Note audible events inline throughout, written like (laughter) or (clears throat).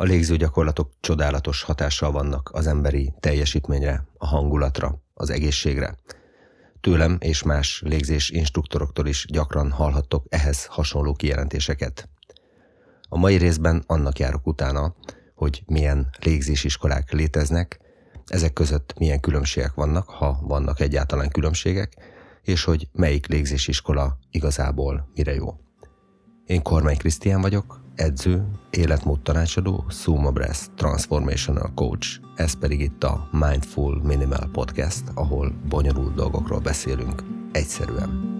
A légző gyakorlatok csodálatos hatással vannak az emberi teljesítményre, a hangulatra, az egészségre. Tőlem és más légzés instruktoroktól is gyakran hallhattok ehhez hasonló kijelentéseket. A mai részben annak járok utána, hogy milyen légzésiskolák léteznek, ezek között milyen különbségek vannak, ha vannak egyáltalán különbségek, és hogy melyik légzésiskola igazából mire jó. Én Kormány Krisztián vagyok, edző, életmód tanácsadó, Sumo Breath Transformational Coach, ez pedig itt a Mindful Minimal Podcast, ahol bonyolult dolgokról beszélünk egyszerűen.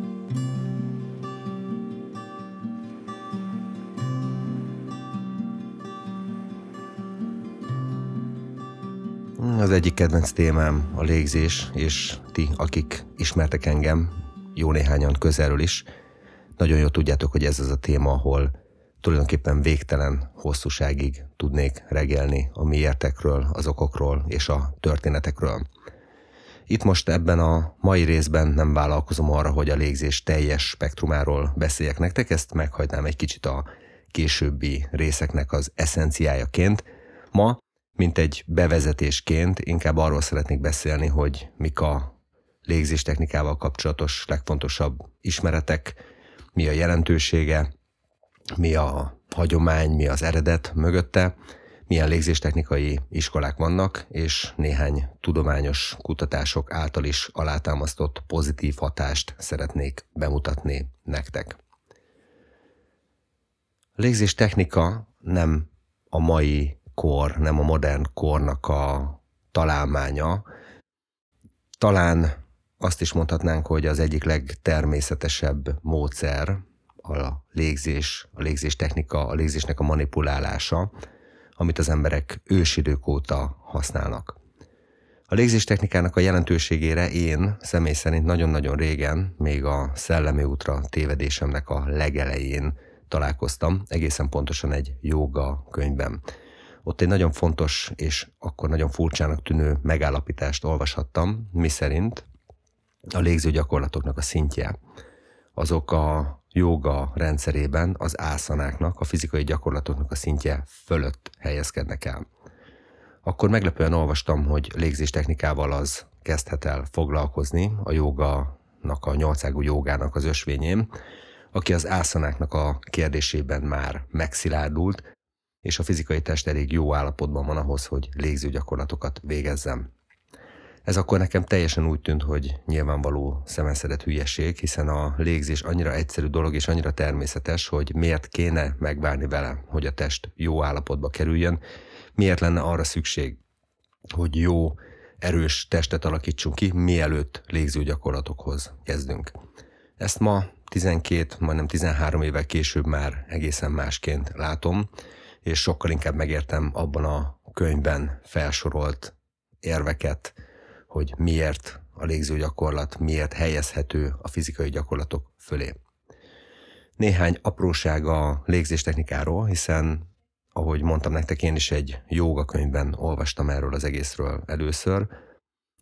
Az egyik kedvenc témám a légzés, és ti, akik ismertek engem, jó néhányan közelről is, nagyon jól tudjátok, hogy ez az a téma, ahol tulajdonképpen végtelen hosszúságig tudnék regelni a miértekről, az okokról és a történetekről. Itt most ebben a mai részben nem vállalkozom arra, hogy a légzés teljes spektrumáról beszéljek nektek, ezt meghagynám egy kicsit a későbbi részeknek az eszenciájaként. Ma, mint egy bevezetésként, inkább arról szeretnék beszélni, hogy mik a légzés technikával kapcsolatos legfontosabb ismeretek, mi a jelentősége, mi a hagyomány, mi az eredet mögötte, milyen légzéstechnikai iskolák vannak, és néhány tudományos kutatások által is alátámasztott pozitív hatást szeretnék bemutatni nektek. Légzéstechnika nem a mai kor, nem a modern kornak a találmánya. Talán azt is mondhatnánk, hogy az egyik legtermészetesebb módszer a légzés, a légzés technika, a légzésnek a manipulálása, amit az emberek ősidők óta használnak. A légzés technikának a jelentőségére én személy szerint nagyon-nagyon régen, még a Szellemi útra tévedésemnek a legelején találkoztam, egészen pontosan egy joga könyvben. Ott egy nagyon fontos és akkor nagyon furcsának tűnő megállapítást olvashattam, mi szerint a légző gyakorlatoknak a szintje, azok a joga rendszerében az ászanáknak, a fizikai gyakorlatoknak a szintje fölött helyezkednek el. Akkor meglepően olvastam, hogy légzés technikával az kezdhet el foglalkozni a jogának, a nyolcágú jogának az ösvényén, aki az ászanáknak a kérdésében már megszilárdult, és a fizikai test elég jó állapotban van ahhoz, hogy légző gyakorlatokat végezzem. Ez akkor nekem teljesen úgy tűnt, hogy nyilvánvaló szemenszedett hülyeség, hiszen a légzés annyira egyszerű dolog és annyira természetes, hogy miért kéne megvárni vele, hogy a test jó állapotba kerüljön, miért lenne arra szükség, hogy jó, erős testet alakítsunk ki, mielőtt légző gyakorlatokhoz kezdünk. Ezt ma 12, majdnem 13 évvel később már egészen másként látom, és sokkal inkább megértem abban a könyvben felsorolt érveket, hogy miért a légző gyakorlat, miért helyezhető a fizikai gyakorlatok fölé. Néhány apróság a légzéstechnikáról, hiszen ahogy mondtam nektek, én is egy jóga könyvben olvastam erről az egészről először,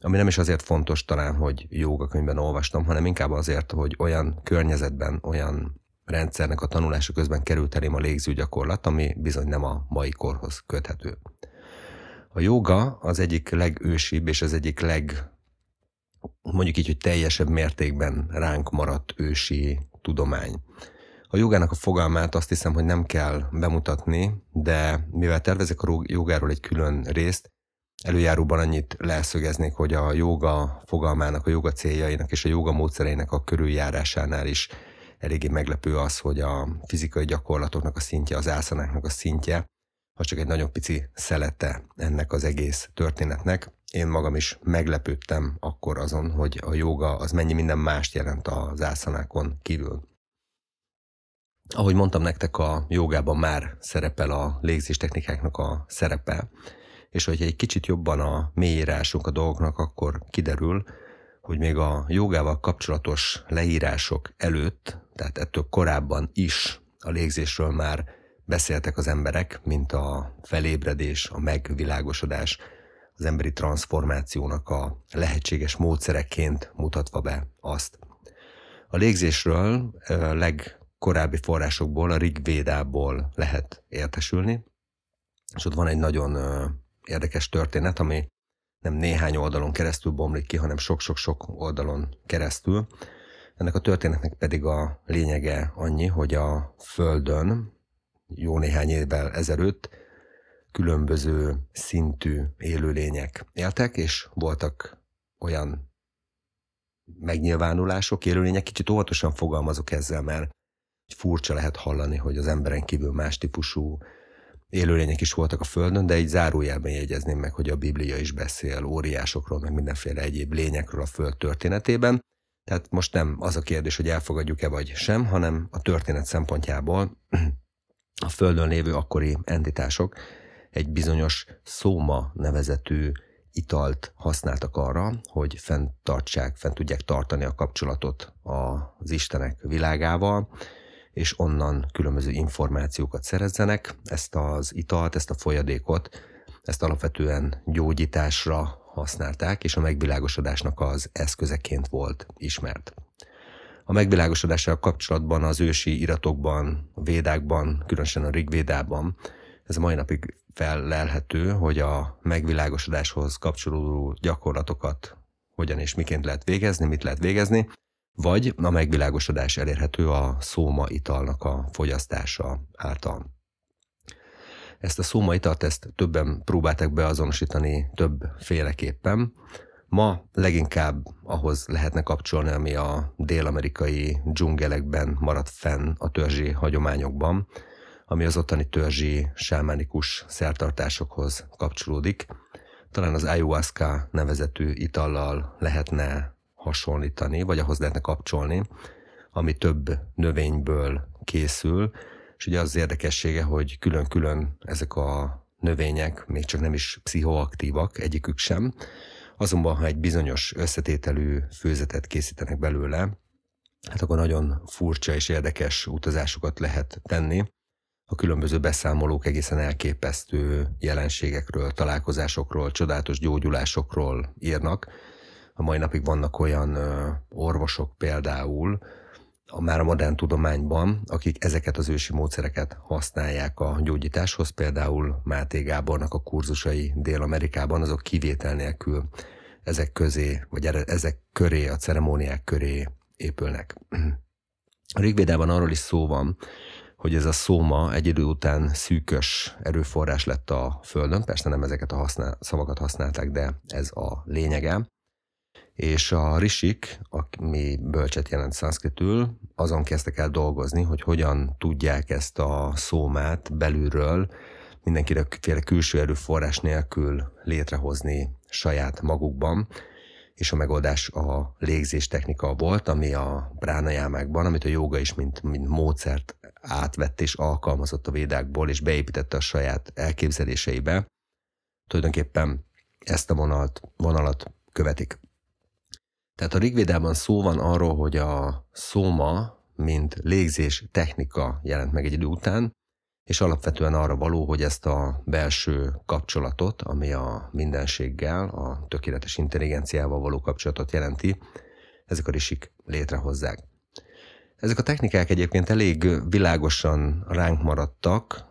ami nem is azért fontos talán, hogy jóga könyvben olvastam, hanem inkább azért, hogy olyan környezetben, olyan rendszernek a tanulása közben került elém a légző gyakorlat, ami bizony nem a mai korhoz köthető. A joga az egyik legősibb és az egyik leg, mondjuk így, hogy teljesebb mértékben ránk maradt ősi tudomány. A jogának a fogalmát azt hiszem, hogy nem kell bemutatni, de mivel tervezek a jogáról egy külön részt, előjáróban annyit leszögeznék, hogy a joga fogalmának, a joga céljainak és a joga módszereinek a körüljárásánál is eléggé meglepő az, hogy a fizikai gyakorlatoknak a szintje, az ászanáknak a szintje az csak egy nagyon pici szelete ennek az egész történetnek. Én magam is meglepődtem akkor azon, hogy a joga az mennyi minden mást jelent az ászanákon kívül. Ahogy mondtam nektek, a jogában már szerepel a légzéstechnikáknak a szerepe, és hogy egy kicsit jobban a mélyírásunk a dolgoknak, akkor kiderül, hogy még a jogával kapcsolatos leírások előtt, tehát ettől korábban is a légzésről már beszéltek az emberek, mint a felébredés, a megvilágosodás, az emberi transformációnak a lehetséges módszereként mutatva be azt. A légzésről legkorábbi forrásokból, a Rigvédából lehet értesülni. és ott van egy nagyon érdekes történet, ami nem néhány oldalon keresztül bomlik ki, hanem sok-sok-sok oldalon keresztül. Ennek a történetnek pedig a lényege annyi, hogy a Földön jó néhány évvel ezelőtt különböző szintű élőlények éltek, és voltak olyan megnyilvánulások, élőlények, kicsit óvatosan fogalmazok ezzel, mert furcsa lehet hallani, hogy az emberen kívül más típusú élőlények is voltak a Földön, de így zárójelben jegyezném meg, hogy a Biblia is beszél óriásokról, meg mindenféle egyéb lényekről a Föld történetében. Tehát most nem az a kérdés, hogy elfogadjuk-e vagy sem, hanem a történet szempontjából a Földön lévő akkori entitások egy bizonyos szóma nevezetű italt használtak arra, hogy fenntartsák, fent tudják tartani a kapcsolatot az Istenek világával, és onnan különböző információkat szerezzenek. Ezt az italt, ezt a folyadékot, ezt alapvetően gyógyításra használták, és a megvilágosodásnak az eszközeként volt ismert. A megvilágosodással kapcsolatban az ősi iratokban, a védákban, különösen a Rigvédában, ez a mai napig fellelhető, hogy a megvilágosodáshoz kapcsolódó gyakorlatokat hogyan és miként lehet végezni, mit lehet végezni, vagy a megvilágosodás elérhető a szóma italnak a fogyasztása által. Ezt a szóma italt ezt többen próbálták beazonosítani többféleképpen. Ma leginkább ahhoz lehetne kapcsolni, ami a dél-amerikai dzsungelekben maradt fenn a törzsi hagyományokban, ami az ottani törzsi sámánikus szertartásokhoz kapcsolódik. Talán az ayahuasca nevezetű itallal lehetne hasonlítani, vagy ahhoz lehetne kapcsolni, ami több növényből készül, és ugye az érdekessége, hogy külön-külön ezek a növények még csak nem is pszichoaktívak, egyikük sem, azonban ha egy bizonyos összetételű főzetet készítenek belőle, hát akkor nagyon furcsa és érdekes utazásokat lehet tenni. A különböző beszámolók egészen elképesztő jelenségekről, találkozásokról, csodálatos gyógyulásokról írnak, a mai napig vannak olyan orvosok például, a már a modern tudományban, akik ezeket az ősi módszereket használják a gyógyításhoz, például Máté Gábornak a kurzusai Dél-Amerikában, azok kivétel nélkül ezek közé, vagy ezek köré, a ceremóniák köré épülnek. A Rigvédában arról is szó van, hogy ez a szóma egy idő után szűkös erőforrás lett a Földön, persze nem ezeket a használ, szavakat használták, de ez a lényege és a risik, ami bölcset jelent szanszkritül, azon kezdtek el dolgozni, hogy hogyan tudják ezt a szómát belülről mindenkiféle külső erőforrás nélkül létrehozni saját magukban, és a megoldás a légzés technika volt, ami a pránajámákban, amit a joga is mint, mint módszert átvett és alkalmazott a védákból, és beépítette a saját elképzeléseibe. Tulajdonképpen ezt a vonalat, vonalat követik. Tehát a Rigvédában szó van arról, hogy a szóma, mint légzés technika jelent meg egy idő után, és alapvetően arra való, hogy ezt a belső kapcsolatot, ami a mindenséggel, a tökéletes intelligenciával való kapcsolatot jelenti, ezek a risik létrehozzák. Ezek a technikák egyébként elég világosan ránk maradtak,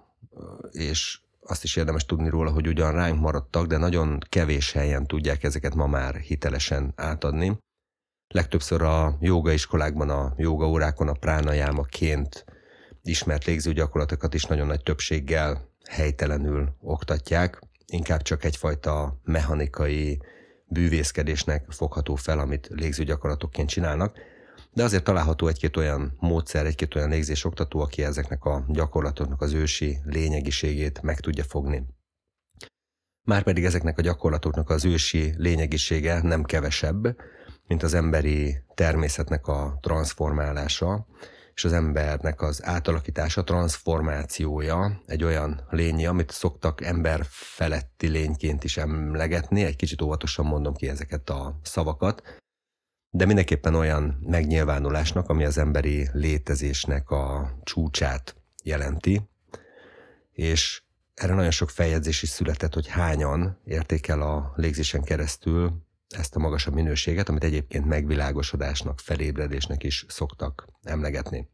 és azt is érdemes tudni róla, hogy ugyan ránk maradtak, de nagyon kevés helyen tudják ezeket ma már hitelesen átadni. Legtöbbször a joga iskolákban, a joga órákon a pránajámaként ismert légzőgyakorlatokat is nagyon nagy többséggel helytelenül oktatják, inkább csak egyfajta mechanikai bűvészkedésnek fogható fel, amit légzőgyakorlatokként csinálnak, de azért található egy-két olyan módszer, egy-két olyan légzésoktató, aki ezeknek a gyakorlatoknak az ősi lényegiségét meg tudja fogni. Márpedig ezeknek a gyakorlatoknak az ősi lényegisége nem kevesebb, mint az emberi természetnek a transformálása, és az embernek az átalakítása, transformációja egy olyan lényi, amit szoktak ember feletti lényként is emlegetni, egy kicsit óvatosan mondom ki ezeket a szavakat, de mindenképpen olyan megnyilvánulásnak, ami az emberi létezésnek a csúcsát jelenti, és erre nagyon sok feljegyzés is született, hogy hányan értékel a légzésen keresztül ezt a magasabb minőséget, amit egyébként megvilágosodásnak, felébredésnek is szoktak emlegetni.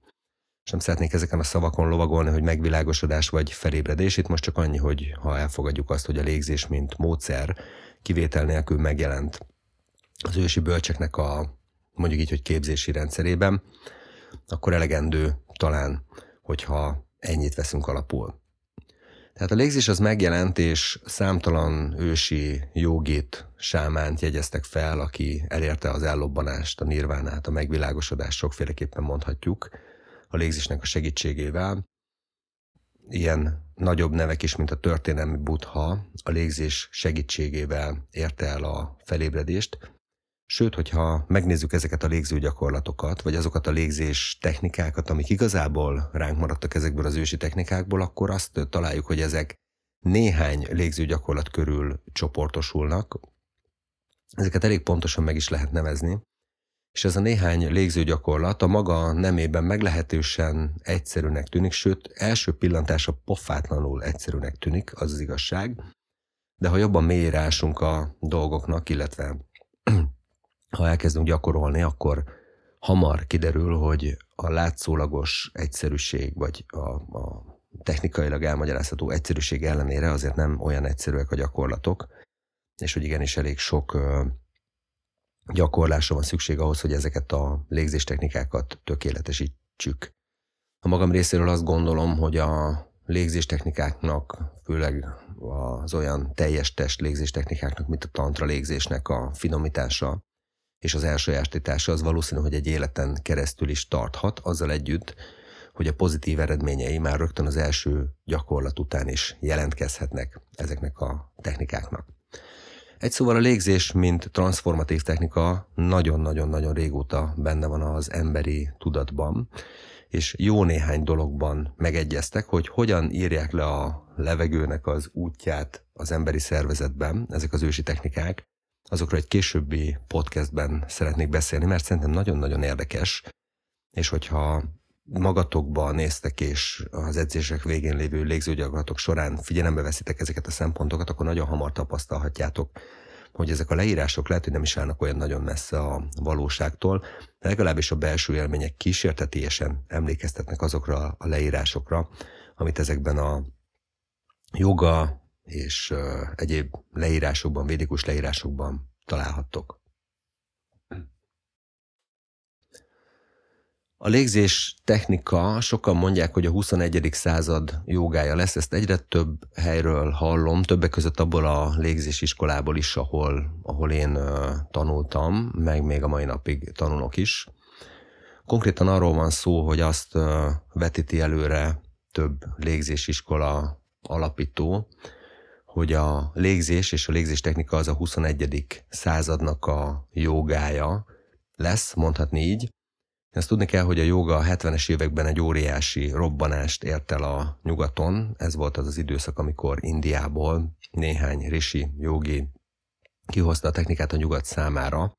sem szeretnék ezeken a szavakon lovagolni, hogy megvilágosodás vagy felébredés. Itt most csak annyi, hogy ha elfogadjuk azt, hogy a légzés, mint módszer kivétel nélkül megjelent az ősi bölcseknek a mondjuk így, hogy képzési rendszerében, akkor elegendő talán, hogyha ennyit veszünk alapul. Tehát a légzés az megjelent, és számtalan ősi jogit, sámánt jegyeztek fel, aki elérte az ellobbanást, a nirvánát, a megvilágosodást, sokféleképpen mondhatjuk, a légzésnek a segítségével. Ilyen nagyobb nevek is, mint a történelmi buddha, a légzés segítségével érte el a felébredést, Sőt, hogyha megnézzük ezeket a légző gyakorlatokat, vagy azokat a légzés technikákat, amik igazából ránk maradtak ezekből az ősi technikákból, akkor azt találjuk, hogy ezek néhány légző gyakorlat körül csoportosulnak. Ezeket elég pontosan meg is lehet nevezni. És ez a néhány légző gyakorlat a maga nemében meglehetősen egyszerűnek tűnik, sőt, első pillantása pofátlanul egyszerűnek tűnik, az az igazság. De ha jobban mélyére ásunk a dolgoknak, illetve ha elkezdünk gyakorolni, akkor hamar kiderül, hogy a látszólagos egyszerűség, vagy a, a technikailag elmagyarázható egyszerűség ellenére azért nem olyan egyszerűek a gyakorlatok, és hogy igenis elég sok gyakorlásra van szükség ahhoz, hogy ezeket a légzéstechnikákat tökéletesítsük. A magam részéről azt gondolom, hogy a légzéstechnikáknak, főleg az olyan teljes test légzéstechnikáknak, mint a tantra légzésnek a finomítása, és az elsajátítása az valószínű, hogy egy életen keresztül is tarthat, azzal együtt, hogy a pozitív eredményei már rögtön az első gyakorlat után is jelentkezhetnek ezeknek a technikáknak. Egy szóval a légzés, mint transformatív technika nagyon-nagyon-nagyon régóta benne van az emberi tudatban, és jó néhány dologban megegyeztek, hogy hogyan írják le a levegőnek az útját az emberi szervezetben, ezek az ősi technikák, azokról egy későbbi podcastben szeretnék beszélni, mert szerintem nagyon-nagyon érdekes, és hogyha magatokba néztek, és az edzések végén lévő légzőgyakorlatok során figyelembe veszitek ezeket a szempontokat, akkor nagyon hamar tapasztalhatjátok, hogy ezek a leírások lehet, hogy nem is állnak olyan nagyon messze a valóságtól, de legalábbis a belső élmények kísértetésen emlékeztetnek azokra a leírásokra, amit ezekben a joga, és egyéb leírásokban, védikus leírásokban találhattok. A légzés technika, sokan mondják, hogy a 21. század jogája lesz, ezt egyre több helyről hallom, többek között abból a légzés iskolából is, ahol, ahol én tanultam, meg még a mai napig tanulok is. Konkrétan arról van szó, hogy azt vetíti előre több légzésiskola alapító, hogy a légzés és a légzés technika az a 21. századnak a jogája lesz, mondhatni így. Ezt tudni kell, hogy a joga a 70-es években egy óriási robbanást ért el a nyugaton. Ez volt az az időszak, amikor Indiából néhány rishi jogi kihozta a technikát a nyugat számára,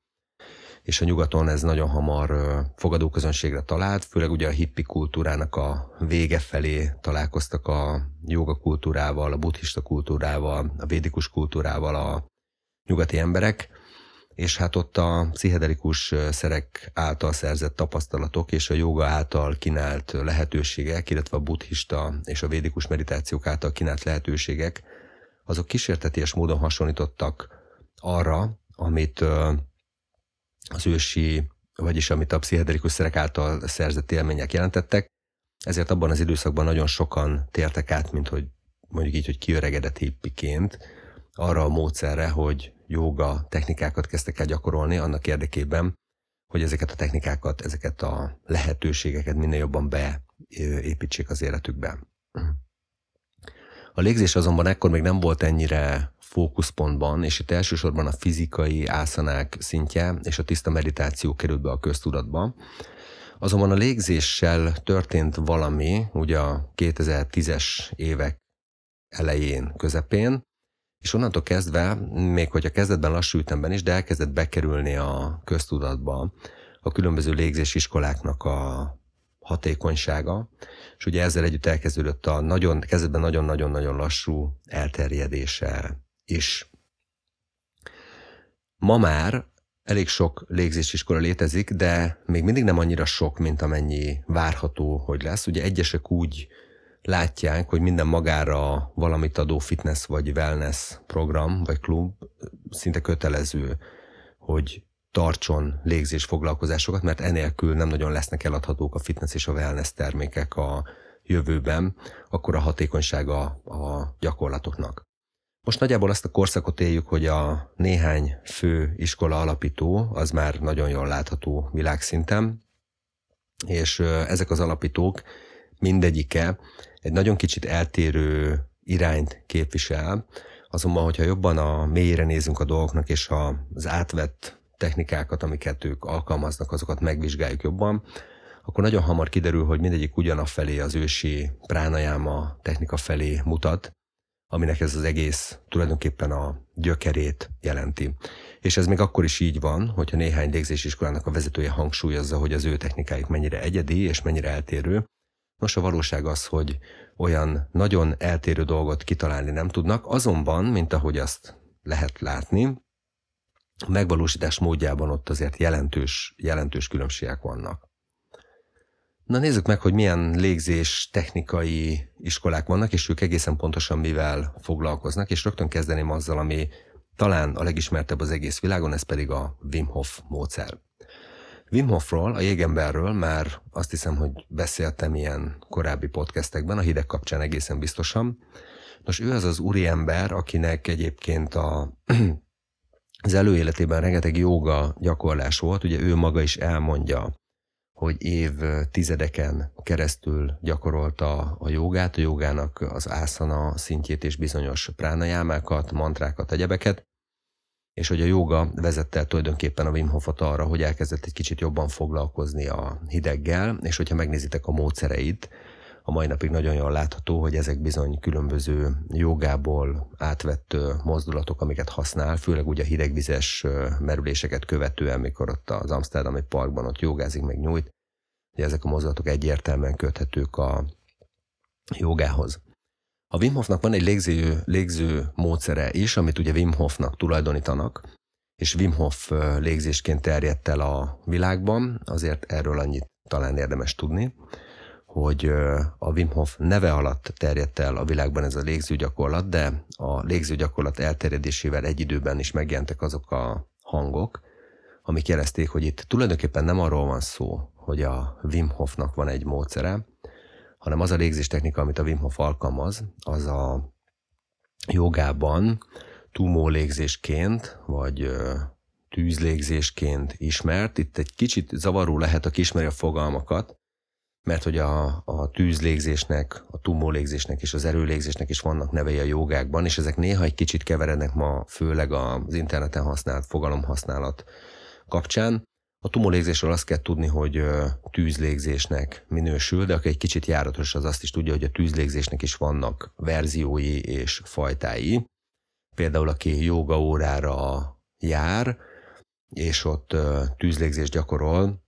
és a nyugaton ez nagyon hamar fogadóközönségre talált, főleg ugye a hippi kultúrának a vége felé találkoztak a joga kultúrával, a buddhista kultúrával, a védikus kultúrával a nyugati emberek, és hát ott a pszichedelikus szerek által szerzett tapasztalatok és a joga által kínált lehetőségek, illetve a buddhista és a védikus meditációk által kínált lehetőségek, azok kísérteties módon hasonlítottak arra, amit az ősi, vagyis amit a pszichedelikus szerek által szerzett élmények jelentettek, ezért abban az időszakban nagyon sokan tértek át, mint hogy mondjuk így, hogy kiöregedett hippiként, arra a módszerre, hogy joga technikákat kezdtek el gyakorolni annak érdekében, hogy ezeket a technikákat, ezeket a lehetőségeket minél jobban beépítsék az életükbe. A légzés azonban ekkor még nem volt ennyire fókuszpontban, és itt elsősorban a fizikai ászanák szintje és a tiszta meditáció került be a köztudatba. Azonban a légzéssel történt valami, ugye a 2010-es évek elején, közepén, és onnantól kezdve, még hogy a kezdetben lassú ütemben is, de elkezdett bekerülni a köztudatba a különböző légzésiskoláknak a hatékonysága, és ugye ezzel együtt elkezdődött a nagyon, kezdetben nagyon-nagyon-nagyon lassú elterjedése is. Ma már elég sok légzésiskola létezik, de még mindig nem annyira sok, mint amennyi várható, hogy lesz. Ugye egyesek úgy látják, hogy minden magára valamit adó fitness vagy wellness program vagy klub szinte kötelező, hogy tartson légzés foglalkozásokat, mert enélkül nem nagyon lesznek eladhatók a fitness és a wellness termékek a jövőben, akkor a hatékonysága a gyakorlatoknak. Most nagyjából azt a korszakot éljük, hogy a néhány fő iskola alapító az már nagyon jól látható világszinten, és ezek az alapítók mindegyike egy nagyon kicsit eltérő irányt képvisel, azonban, hogyha jobban a mélyére nézünk a dolgoknak, és az átvett technikákat, amiket ők alkalmaznak, azokat megvizsgáljuk jobban, akkor nagyon hamar kiderül, hogy mindegyik ugyanafelé az ősi pránajáma technika felé mutat, aminek ez az egész tulajdonképpen a gyökerét jelenti. És ez még akkor is így van, hogyha néhány légzésiskolának a vezetője hangsúlyozza, hogy az ő technikájuk mennyire egyedi és mennyire eltérő. Nos, a valóság az, hogy olyan nagyon eltérő dolgot kitalálni nem tudnak, azonban, mint ahogy azt lehet látni, a megvalósítás módjában ott azért jelentős, jelentős különbségek vannak. Na nézzük meg, hogy milyen légzés technikai iskolák vannak, és ők egészen pontosan mivel foglalkoznak, és rögtön kezdeném azzal, ami talán a legismertebb az egész világon, ez pedig a Wim Hof módszer. Wim Hofról, a jégemberről már azt hiszem, hogy beszéltem ilyen korábbi podcastekben, a hideg kapcsán egészen biztosan. Nos, ő az az úriember, akinek egyébként a, (clears throat) az előéletében rengeteg joga gyakorlás volt, ugye ő maga is elmondja, hogy év tizedeken keresztül gyakorolta a jogát, a jogának az ászana szintjét és bizonyos pránajámákat, mantrákat, egyebeket, és hogy a joga vezette tulajdonképpen a Wim Hofot arra, hogy elkezdett egy kicsit jobban foglalkozni a hideggel, és hogyha megnézitek a módszereit, a mai napig nagyon jól látható, hogy ezek bizony különböző jogából átvett mozdulatok, amiket használ, főleg ugye a hidegvizes merüléseket követően, mikor ott az Amsterdami parkban ott jogázik, meg nyújt, hogy ezek a mozdulatok egyértelműen köthetők a jogához. A Wim Hofnak van egy légző, légző módszere is, amit ugye Wim Hofnak tulajdonítanak, és Wim Hof légzésként terjedt el a világban, azért erről annyit talán érdemes tudni, hogy a Wim Hof neve alatt terjedt el a világban ez a légzőgyakorlat, de a légzőgyakorlat elterjedésével egy időben is megjelentek azok a hangok, amik jelezték, hogy itt tulajdonképpen nem arról van szó, hogy a Wim Hofnak van egy módszere, hanem az a légzéstechnika, amit a Wim Hof alkalmaz, az a jogában tumó légzésként, vagy tűzlégzésként ismert. Itt egy kicsit zavaró lehet, aki ismeri a fogalmakat, mert hogy a, a tűzlégzésnek, a tumólégzésnek és az erőlégzésnek is vannak nevei a jogákban, és ezek néha egy kicsit keverednek ma, főleg az interneten használt fogalomhasználat kapcsán. A tumólégzésről azt kell tudni, hogy tűzlégzésnek minősül, de aki egy kicsit járatos, az azt is tudja, hogy a tűzlégzésnek is vannak verziói és fajtái. Például aki joga órára jár, és ott tűzlégzést gyakorol,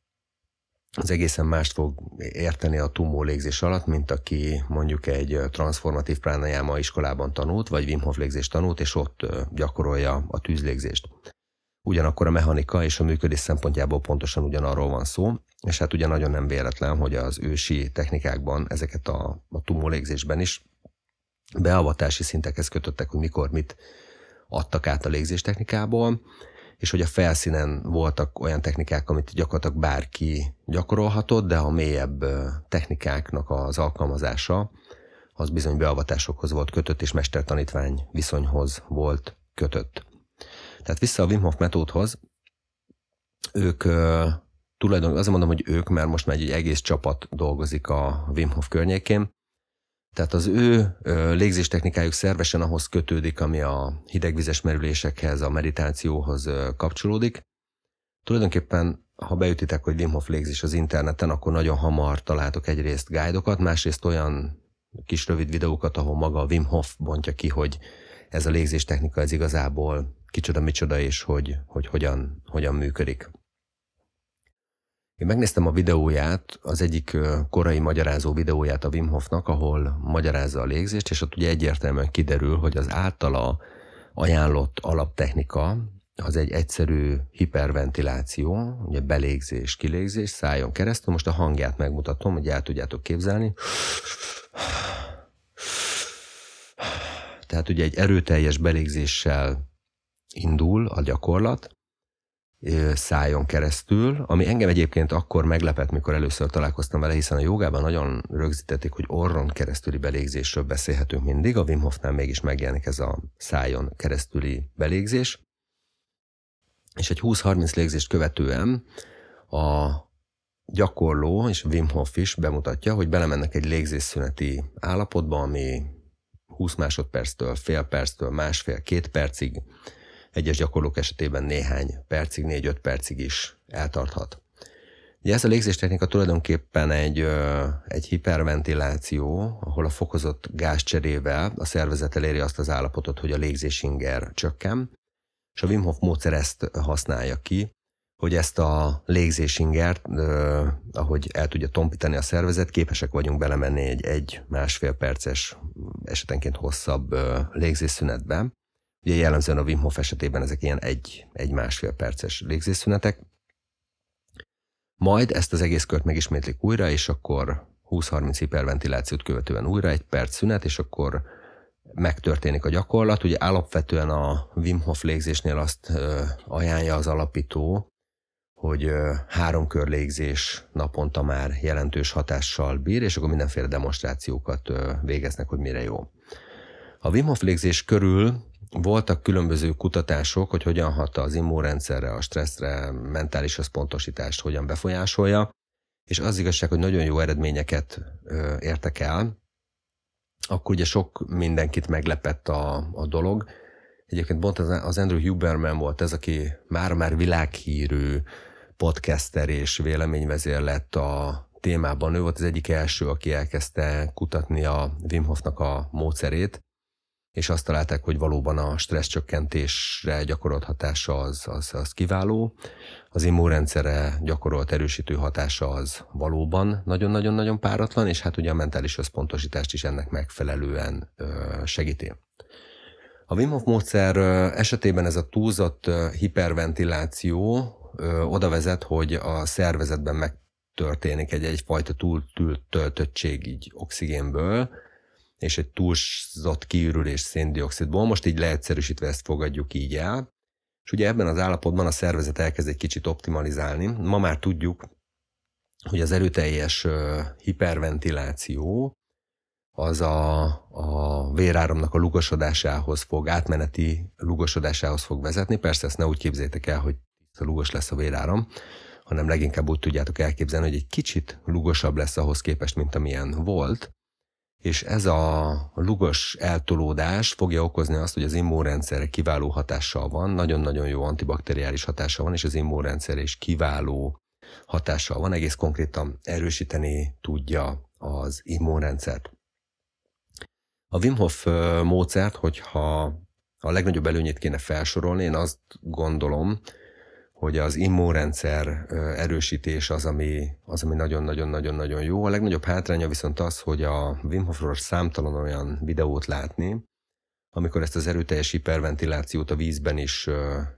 az egészen mást fog érteni a tumó légzés alatt, mint aki mondjuk egy transformatív pranayama iskolában tanult, vagy Wim Hof légzést tanult, és ott gyakorolja a tűzlégzést. Ugyanakkor a mechanika és a működés szempontjából pontosan ugyanarról van szó, és hát ugye nagyon nem véletlen, hogy az ősi technikákban ezeket a, a tumó légzésben is beavatási szintekhez kötöttek, hogy mikor mit adtak át a légzés technikából, és hogy a felszínen voltak olyan technikák, amit gyakorlatilag bárki gyakorolhatott, de a mélyebb technikáknak az alkalmazása az bizony beavatásokhoz volt kötött, és mestertanítvány viszonyhoz volt kötött. Tehát vissza a Wim Hof metódhoz, ők tulajdonképpen azt mondom, hogy ők, mert most már egy egész csapat dolgozik a Wim Hof környékén, tehát az ő légzéstechnikájuk szervesen ahhoz kötődik, ami a hidegvizes merülésekhez, a meditációhoz kapcsolódik. Tulajdonképpen, ha beütitek, hogy Wim Hof légzés az interneten, akkor nagyon hamar találtok egyrészt guidokat, másrészt olyan kis rövid videókat, ahol maga a Wim Hof bontja ki, hogy ez a légzéstechnika ez igazából kicsoda, micsoda, és hogy, hogy hogyan, hogyan működik. Én megnéztem a videóját, az egyik korai magyarázó videóját a Wim Hofnak, ahol magyarázza a légzést, és ott ugye egyértelműen kiderül, hogy az általa ajánlott alaptechnika, az egy egyszerű hiperventiláció, ugye belégzés, kilégzés, szájon keresztül. Most a hangját megmutatom, hogy el tudjátok képzelni. Tehát ugye egy erőteljes belégzéssel indul a gyakorlat, szájon keresztül, ami engem egyébként akkor meglepett, mikor először találkoztam vele, hiszen a jogában nagyon rögzítették, hogy orron keresztüli belégzésről beszélhetünk mindig, a Wim Hofnál mégis megjelenik ez a szájon keresztüli belégzés. És egy 20-30 légzést követően a gyakorló, és Wim Hof is bemutatja, hogy belemennek egy légzésszüneti állapotba, ami 20 másodperctől, fél perctől, másfél, két percig egyes gyakorlók esetében néhány percig, négy-öt percig is eltarthat. Ugye ez a légzéstechnika tulajdonképpen egy, egy hiperventiláció, ahol a fokozott gázcserével a szervezet eléri azt az állapotot, hogy a légzésinger csökken, és a Wim Hof módszer ezt használja ki, hogy ezt a légzésingert, ahogy el tudja tompítani a szervezet, képesek vagyunk belemenni egy egy-másfél perces, esetenként hosszabb légzésszünetbe. Ugye jellemzően a Wim Hof esetében ezek ilyen egy, egy másfél perces légzésszünetek. Majd ezt az egész kört megismétlik újra, és akkor 20-30 hiperventilációt követően újra egy perc szünet, és akkor megtörténik a gyakorlat. Ugye alapvetően a Wim Hof légzésnél azt ajánlja az alapító, hogy három kör légzés naponta már jelentős hatással bír, és akkor mindenféle demonstrációkat végeznek, hogy mire jó. A Wim Hof légzés körül voltak különböző kutatások, hogy hogyan hat az immunrendszerre, a stresszre, mentális összpontosítást hogyan befolyásolja, és az igazság, hogy nagyon jó eredményeket értek el, akkor ugye sok mindenkit meglepett a, a dolog. Egyébként pont az Andrew Huberman volt ez, aki már-már világhírű podcaster és véleményvezér lett a témában. Ő volt az egyik első, aki elkezdte kutatni a Wim Hofnak a módszerét, és azt találták, hogy valóban a stresszcsökkentésre gyakorolt hatása az, az, az kiváló, az immunrendszere gyakorolt erősítő hatása az valóban nagyon-nagyon-nagyon páratlan, és hát ugye a mentális összpontosítást is ennek megfelelően segíti. A Wim Hof módszer esetében ez a túlzott hiperventiláció oda vezet, hogy a szervezetben megtörténik egy egyfajta túltöltöttség így oxigénből, és egy túlzott kiürülés széndiokszidból. Most így leegyszerűsítve ezt fogadjuk így el. És ugye ebben az állapotban a szervezet elkezd egy kicsit optimalizálni. Ma már tudjuk, hogy az erőteljes hiperventiláció az a, a véráramnak a lugosodásához fog, átmeneti lugosodásához fog vezetni. Persze ezt ne úgy képzétek el, hogy lugos lesz a véráram, hanem leginkább úgy tudjátok elképzelni, hogy egy kicsit lugosabb lesz ahhoz képest, mint amilyen volt, és ez a lugos eltolódás fogja okozni azt, hogy az immunrendszerre kiváló hatással van, nagyon-nagyon jó antibakteriális hatása van, és az immunrendszer is kiváló hatással van, egész konkrétan erősíteni tudja az immunrendszert. A Wim Hof módszert, hogyha a legnagyobb előnyét kéne felsorolni, én azt gondolom, hogy az immunrendszer erősítés az, ami, az, ami nagyon-nagyon-nagyon-nagyon jó. A legnagyobb hátránya viszont az, hogy a Wim Hofról számtalan olyan videót látni, amikor ezt az erőteljes hiperventilációt a vízben is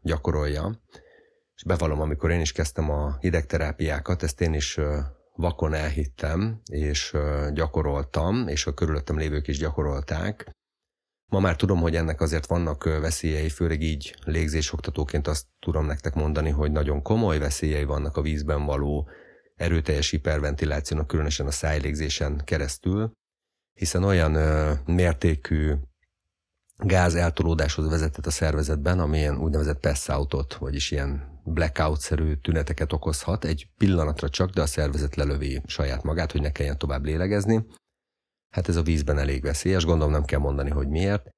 gyakorolja. És bevallom, amikor én is kezdtem a hidegterápiákat, ezt én is vakon elhittem, és gyakoroltam, és a körülöttem lévők is gyakorolták, Ma már tudom, hogy ennek azért vannak veszélyei, főleg így légzésoktatóként azt tudom nektek mondani, hogy nagyon komoly veszélyei vannak a vízben való erőteljes hiperventilációnak, különösen a szájlégzésen keresztül, hiszen olyan ö, mértékű gáz eltolódáshoz vezetett a szervezetben, ami ilyen úgynevezett pass outot, vagyis ilyen blackout-szerű tüneteket okozhat, egy pillanatra csak, de a szervezet lelövi saját magát, hogy ne kelljen tovább lélegezni, Hát ez a vízben elég veszélyes, gondolom nem kell mondani, hogy miért.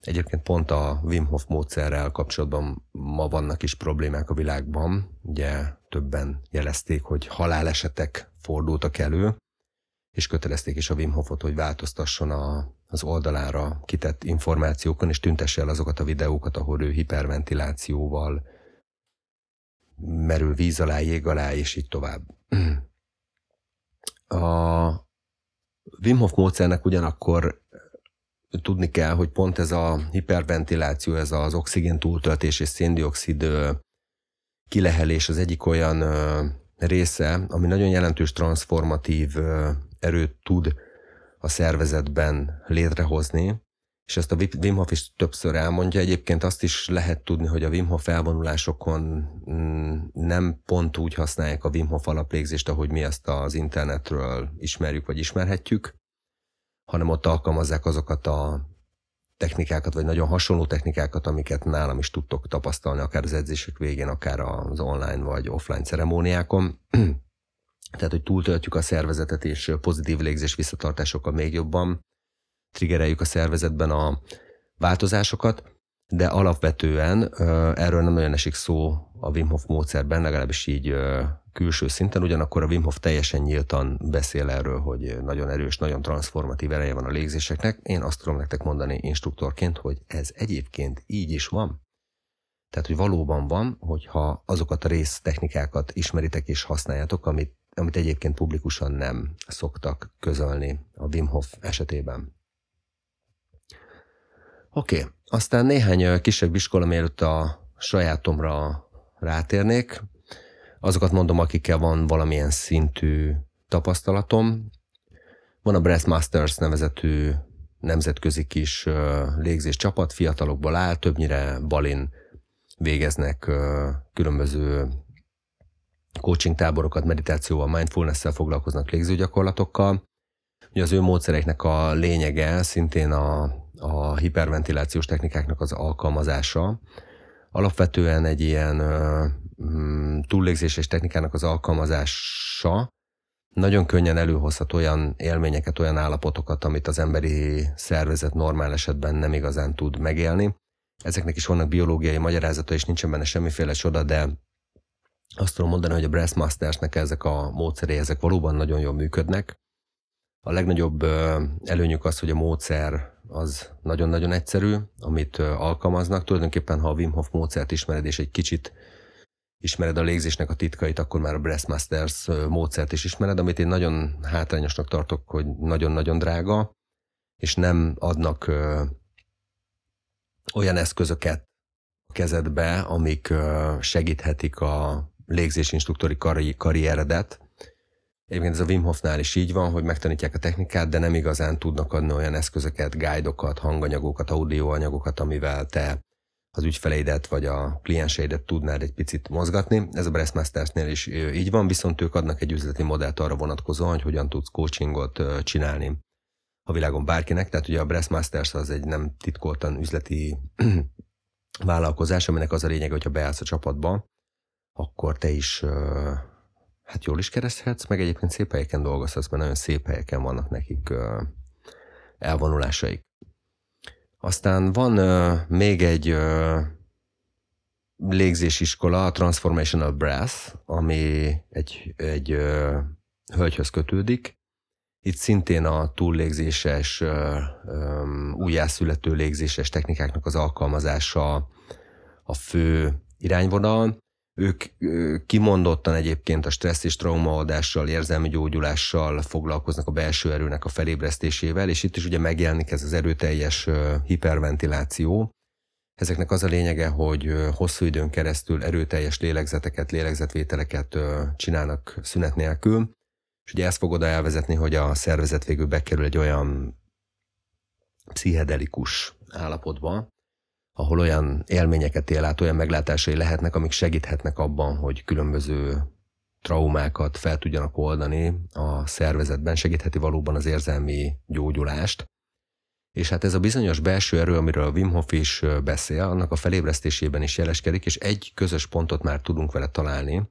Egyébként pont a Wim Hof módszerrel kapcsolatban ma vannak is problémák a világban. Ugye többen jelezték, hogy halálesetek fordultak elő, és kötelezték is a Wim Hofot, hogy változtasson a, az oldalára kitett információkon, és tüntesse el azokat a videókat, ahol ő hiperventilációval merül víz alá, jég alá, és így tovább. (clears throat) A, Wim Hof módszernek ugyanakkor tudni kell, hogy pont ez a hiperventiláció, ez az oxigén túltöltés és széndiokszid kilehelés az egyik olyan része, ami nagyon jelentős transformatív erőt tud a szervezetben létrehozni, és ezt a Wim Hof is többször elmondja. Egyébként azt is lehet tudni, hogy a Wim Hof elvonulásokon mm, nem pont úgy használják a Wim Hof alaplégzést, ahogy mi ezt az internetről ismerjük vagy ismerhetjük, hanem ott alkalmazzák azokat a technikákat, vagy nagyon hasonló technikákat, amiket nálam is tudtok tapasztalni, akár az edzések végén, akár az online vagy offline ceremóniákon. (clears throat) Tehát, hogy túltöltjük a szervezetet, és pozitív légzés visszatartásokkal még jobban triggereljük a szervezetben a változásokat, de alapvetően erről nem nagyon esik szó a Wim Hof módszerben, legalábbis így külső szinten, ugyanakkor a Wim Hof teljesen nyíltan beszél erről, hogy nagyon erős, nagyon transformatív ereje van a légzéseknek. Én azt tudom nektek mondani instruktorként, hogy ez egyébként így is van. Tehát, hogy valóban van, hogyha azokat a résztechnikákat ismeritek és használjátok, amit, amit egyébként publikusan nem szoktak közölni a Wim Hof esetében. Oké, aztán néhány kisebb iskola, mielőtt a sajátomra rátérnék. Azokat mondom, akikkel van valamilyen szintű tapasztalatom. Van a Breastmasters nevezetű nemzetközi kis légzés csapat, fiatalokból áll, többnyire balin végeznek különböző coaching táborokat, meditációval, mindfulness-szel foglalkoznak légzőgyakorlatokkal. Ugye az ő módszereknek a lényege szintén a a hiperventilációs technikáknak az alkalmazása. Alapvetően egy ilyen mm, túllégzéses technikának az alkalmazása nagyon könnyen előhozhat olyan élményeket, olyan állapotokat, amit az emberi szervezet normál esetben nem igazán tud megélni. Ezeknek is vannak biológiai magyarázata, és nincsen benne semmiféle csoda, de azt tudom mondani, hogy a Breastmastersnek ezek a módszerei, ezek valóban nagyon jól működnek. A legnagyobb előnyük az, hogy a módszer az nagyon-nagyon egyszerű, amit alkalmaznak. Tulajdonképpen, ha a Wim Hof módszert ismered, és egy kicsit ismered a légzésnek a titkait, akkor már a Breastmasters módszert is ismered, amit én nagyon hátrányosnak tartok, hogy nagyon-nagyon drága, és nem adnak ö, olyan eszközöket a kezedbe, amik ö, segíthetik a légzésinstruktori karri- karrieredet, Egyébként ez a Wim Hofnál is így van, hogy megtanítják a technikát, de nem igazán tudnak adni olyan eszközöket, guidokat, hanganyagokat, audioanyagokat, amivel te az ügyfeleidet vagy a klienseidet tudnád egy picit mozgatni. Ez a Breastmastersnél is így van, viszont ők adnak egy üzleti modellt arra vonatkozóan, hogy hogyan tudsz coachingot csinálni a világon bárkinek. Tehát ugye a Breastmasters az egy nem titkoltan üzleti (clears throat) vállalkozás, aminek az a lényeg, hogyha beállsz a csapatba, akkor te is hát jól is kereszthetsz, meg egyébként szép helyeken dolgozhatsz, mert nagyon szép helyeken vannak nekik elvonulásaik. Aztán van még egy uh, légzésiskola, a Transformational Brass, ami egy, egy uh, hölgyhöz kötődik. Itt szintén a túllégzéses, uh, um, újjászülető légzéses technikáknak az alkalmazása a fő irányvonal. Ők kimondottan egyébként a stressz és traumaadással, érzelmi gyógyulással foglalkoznak a belső erőnek a felébresztésével, és itt is ugye megjelenik ez az erőteljes hiperventiláció. Ezeknek az a lényege, hogy hosszú időn keresztül erőteljes lélegzeteket, lélegzetvételeket csinálnak szünet nélkül, és ugye ezt fog oda elvezetni, hogy a szervezet végül bekerül egy olyan pszichedelikus állapotba, ahol olyan élményeket él át, olyan meglátásai lehetnek, amik segíthetnek abban, hogy különböző traumákat fel tudjanak oldani a szervezetben, segítheti valóban az érzelmi gyógyulást. És hát ez a bizonyos belső erő, amiről a Wim Hof is beszél, annak a felébresztésében is jeleskedik, és egy közös pontot már tudunk vele találni,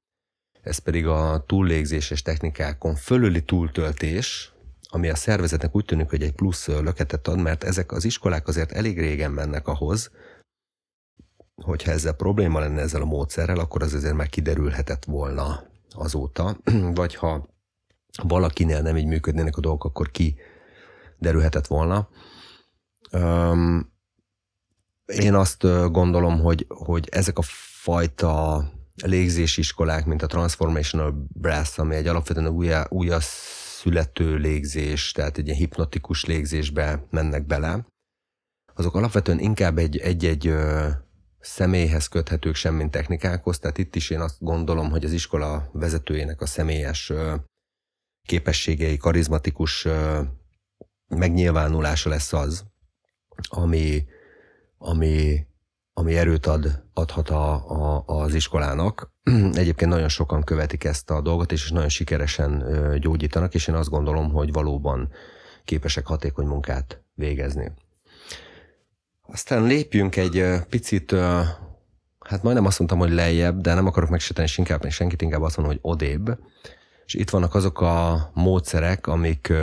ez pedig a túllégzéses technikákon fölüli túltöltés, ami a szervezetnek úgy tűnik, hogy egy plusz löketet ad, mert ezek az iskolák azért elég régen mennek ahhoz, hogyha ezzel probléma lenne ezzel a módszerrel, akkor az azért már kiderülhetett volna azóta, (clears throat) vagy ha valakinél nem így működnének a dolgok, akkor ki derülhetett volna. Um, én azt gondolom, hogy, hogy ezek a fajta légzési iskolák, mint a Transformational Brass, ami egy alapvetően újra, újra születő légzés, tehát egy ilyen hipnotikus légzésbe mennek bele, azok alapvetően inkább egy, egy-egy személyhez köthetők sem, mint technikákhoz. Tehát itt is én azt gondolom, hogy az iskola vezetőjének a személyes képességei, karizmatikus megnyilvánulása lesz az, ami, ami, ami erőt ad, adhat a, a, az iskolának. (clears throat) Egyébként nagyon sokan követik ezt a dolgot, és nagyon sikeresen gyógyítanak, és én azt gondolom, hogy valóban képesek hatékony munkát végezni. Aztán lépjünk egy picit, hát majdnem azt mondtam, hogy lejjebb, de nem akarok megsérteni inkább, senkit, inkább azt mondom, hogy odébb. És itt vannak azok a módszerek, amik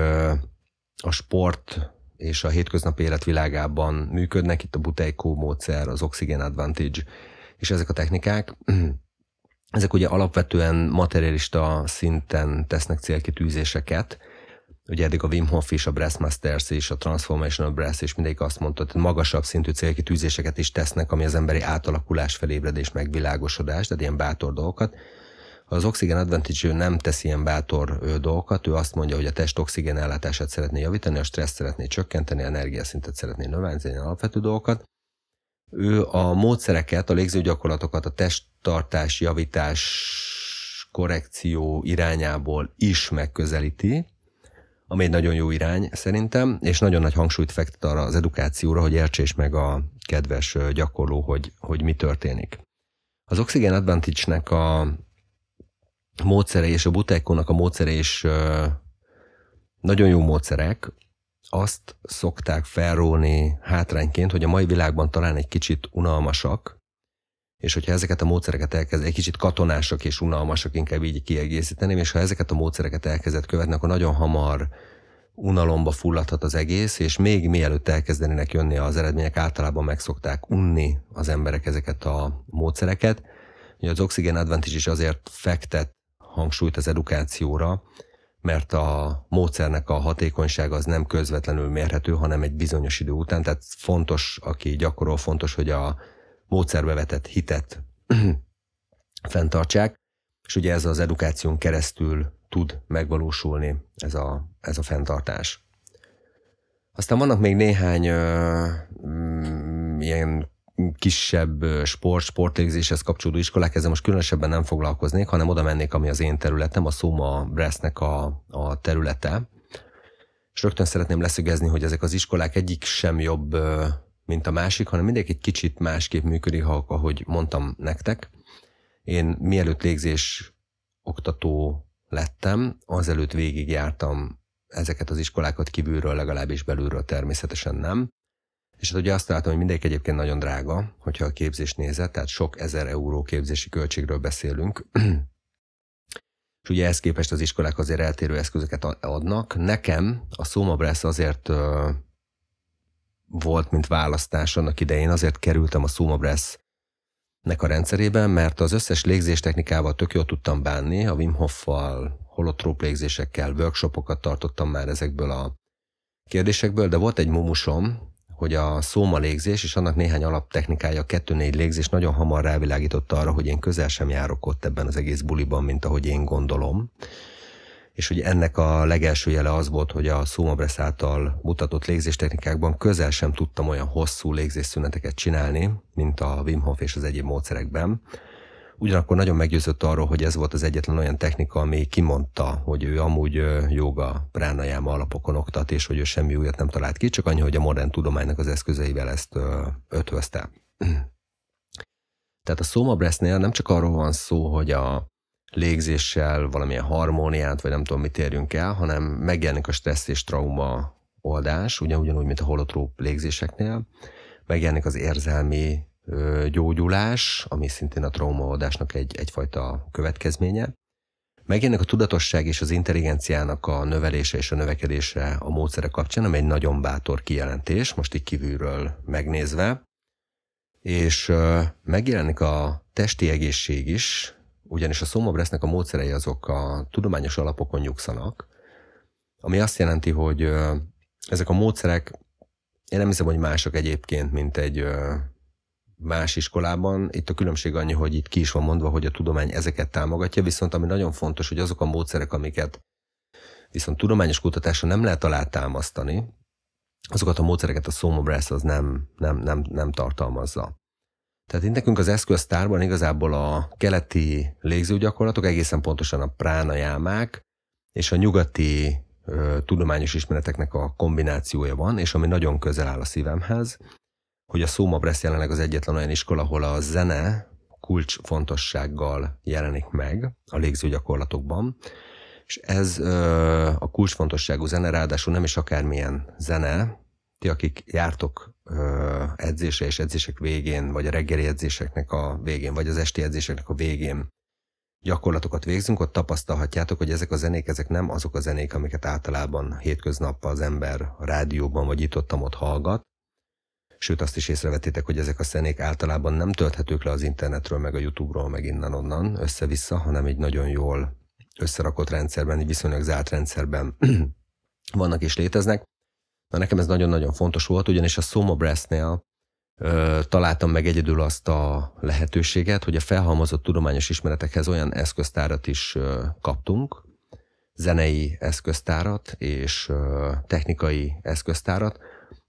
a sport és a hétköznapi életvilágában működnek, itt a Buteiko módszer, az Oxygen Advantage, és ezek a technikák, ezek ugye alapvetően materialista szinten tesznek célkitűzéseket, Ugye eddig a Wim Hof és a Breastmasters és a Transformational Breast és mindegyik azt mondta, hogy magasabb szintű célkitűzéseket is tesznek, ami az emberi átalakulás, felébredés, megvilágosodás, tehát ilyen bátor dolgokat. Az Oxygen Advantage ő nem tesz ilyen bátor dolgokat, ő azt mondja, hogy a test oxigén ellátását szeretné javítani, a stressz szeretné csökkenteni, a energiaszintet szeretné növelni, alapvető dolgokat. Ő a módszereket, a légzőgyakorlatokat, a testtartás, javítás, korrekció irányából is megközelíti, ami egy nagyon jó irány szerintem, és nagyon nagy hangsúlyt fektet arra az edukációra, hogy értsék meg a kedves gyakorló, hogy, hogy mi történik. Az Oxygen Advantage-nek a módszere és a Butekónak a módszere is nagyon jó módszerek, azt szokták felróni hátrányként, hogy a mai világban talán egy kicsit unalmasak, és hogyha ezeket a módszereket elkezd, egy kicsit katonásak és unalmasak, inkább így kiegészíteném, és ha ezeket a módszereket elkezdett követni, akkor nagyon hamar unalomba fulladhat az egész, és még mielőtt elkezdenének jönni az eredmények, általában megszokták unni az emberek ezeket a módszereket. Ugye az Oxygen Advantage is azért fektet hangsúlyt az edukációra, mert a módszernek a hatékonyság az nem közvetlenül mérhető, hanem egy bizonyos idő után. Tehát fontos, aki gyakorol, fontos, hogy a módszerbe vetett hitet (clears throat) fenntartsák, és ugye ez az edukáción keresztül tud megvalósulni ez a, ez a fenntartás. Aztán vannak még néhány ö, mm, ilyen kisebb sport, sportégzéshez kapcsolódó iskolák, ezzel most különösebben nem foglalkoznék, hanem oda mennék, ami az én területem, a Szóma Bresznek a, a területe. És rögtön szeretném leszögezni, hogy ezek az iskolák egyik sem jobb, mint a másik, hanem mindenki egy kicsit másképp működik, ahogy mondtam nektek. Én mielőtt légzés oktató lettem, azelőtt végigjártam ezeket az iskolákat kívülről, legalábbis belülről természetesen nem. És hát ugye azt találtam, hogy mindenki egyébként nagyon drága, hogyha a képzés nézett, tehát sok ezer euró képzési költségről beszélünk. (clears throat) És ugye ehhez képest az iskolák azért eltérő eszközöket adnak. Nekem a Szómabresz azért ö, volt, mint választás annak idején, azért kerültem a Szómabresz nek a rendszerében, mert az összes légzéstechnikával tök jól tudtam bánni, a Wim Hoffal, holotróp légzésekkel, workshopokat tartottam már ezekből a kérdésekből, de volt egy mumusom, hogy a szóma légzés és annak néhány alaptechnikája, a kettő-négy légzés nagyon hamar rávilágította arra, hogy én közel sem járok ott ebben az egész buliban, mint ahogy én gondolom és hogy ennek a legelső jele az volt, hogy a Sumabresz által mutatott légzéstechnikákban közel sem tudtam olyan hosszú légzésszüneteket csinálni, mint a Wim Hof és az egyéb módszerekben. Ugyanakkor nagyon meggyőzött arról, hogy ez volt az egyetlen olyan technika, ami kimondta, hogy ő amúgy joga pránajáma alapokon oktat, és hogy ő semmi újat nem talált ki, csak annyi, hogy a modern tudománynak az eszközeivel ezt ötvözte. (clears throat) Tehát a Soma nem csak arról van szó, hogy a légzéssel valamilyen harmóniát, vagy nem tudom mit érjünk el, hanem megjelenik a stressz és trauma oldás, ugyanúgy, mint a holotróp légzéseknél, megjelenik az érzelmi ö, gyógyulás, ami szintén a traumaoldásnak egy, egyfajta következménye. Megjelenik a tudatosság és az intelligenciának a növelése és a növekedése a módszere kapcsán, ami egy nagyon bátor kijelentés, most így kívülről megnézve. És ö, megjelenik a testi egészség is, ugyanis a Somobresznek a módszerei azok a tudományos alapokon nyugszanak, ami azt jelenti, hogy ezek a módszerek, én nem hiszem, hogy mások egyébként, mint egy más iskolában. Itt a különbség annyi, hogy itt ki is van mondva, hogy a tudomány ezeket támogatja, viszont ami nagyon fontos, hogy azok a módszerek, amiket viszont tudományos kutatásra nem lehet alátámasztani, azokat a módszereket a Soma Brass az nem, nem, nem, nem tartalmazza. Tehát itt nekünk az eszköztárban igazából a keleti légzőgyakorlatok, egészen pontosan a pránajámák, és a nyugati ö, tudományos ismereteknek a kombinációja van, és ami nagyon közel áll a szívemhez, hogy a Soma Brass jelenleg az egyetlen olyan iskola, ahol a zene kulcsfontossággal jelenik meg a légzőgyakorlatokban, és ez ö, a kulcsfontosságú zene, ráadásul nem is akármilyen zene, ti, akik jártok edzése és edzések végén, vagy a reggeli edzéseknek a végén, vagy az esti edzéseknek a végén gyakorlatokat végzünk, ott tapasztalhatjátok, hogy ezek a zenék, ezek nem azok a zenék, amiket általában hétköznap az ember a rádióban, vagy itt ott hallgat, Sőt, azt is észrevettétek, hogy ezek a zenék általában nem tölthetők le az internetről, meg a YouTube-ról, meg innen-onnan össze-vissza, hanem egy nagyon jól összerakott rendszerben, egy viszonylag zárt rendszerben (clears throat) vannak és léteznek. Na nekem ez nagyon-nagyon fontos volt, ugyanis a Soma Brass-nél ö, találtam meg egyedül azt a lehetőséget, hogy a felhalmozott tudományos ismeretekhez olyan eszköztárat is ö, kaptunk, zenei eszköztárat és ö, technikai eszköztárat,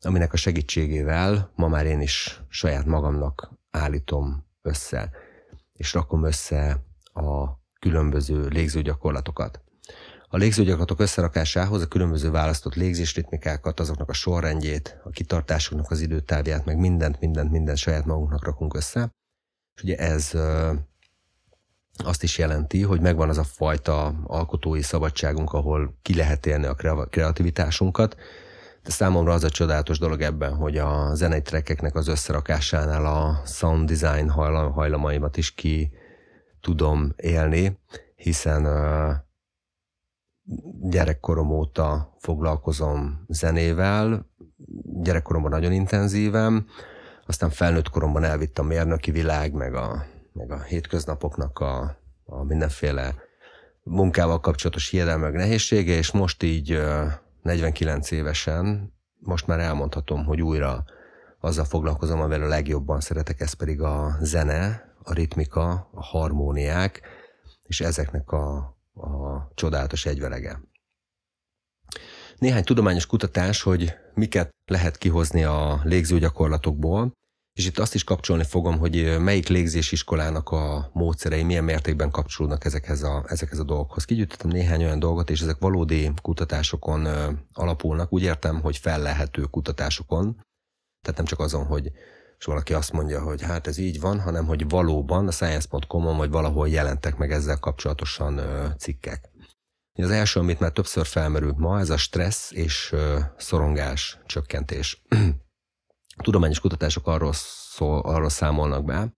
aminek a segítségével ma már én is saját magamnak állítom össze, és rakom össze a különböző légzőgyakorlatokat. A légzőgyakorlatok összerakásához a különböző választott légzésritmikákat, azoknak a sorrendjét, a kitartásoknak az időtávját, meg mindent, mindent, mindent saját magunknak rakunk össze. És ugye ez azt is jelenti, hogy megvan az a fajta alkotói szabadságunk, ahol ki lehet élni a kreativitásunkat, de számomra az a csodálatos dolog ebben, hogy a zenei trekkeknek az összerakásánál a sound design hajlamaimat is ki tudom élni, hiszen gyerekkorom óta foglalkozom zenével, gyerekkoromban nagyon intenzíven, aztán felnőtt koromban elvitt a mérnöki világ, meg a, meg a hétköznapoknak a, a mindenféle munkával kapcsolatos hiedelme, meg nehézsége, és most így 49 évesen, most már elmondhatom, hogy újra azzal foglalkozom, amivel a legjobban szeretek, ez pedig a zene, a ritmika, a harmóniák, és ezeknek a, a csodálatos egyvelege. Néhány tudományos kutatás, hogy miket lehet kihozni a légzőgyakorlatokból, és itt azt is kapcsolni fogom, hogy melyik légzésiskolának a módszerei milyen mértékben kapcsolódnak ezekhez a, ezekhez a dolgokhoz. Kigyűjtöttem néhány olyan dolgot, és ezek valódi kutatásokon alapulnak. Úgy értem, hogy fellehető kutatásokon. Tehát nem csak azon, hogy és valaki azt mondja, hogy hát ez így van, hanem hogy valóban a science.com-on vagy valahol jelentek meg ezzel kapcsolatosan cikkek. Az első, amit már többször felmerült ma, ez a stressz és szorongás csökkentés. (clears throat) tudományos kutatások arról, szól, arról számolnak be,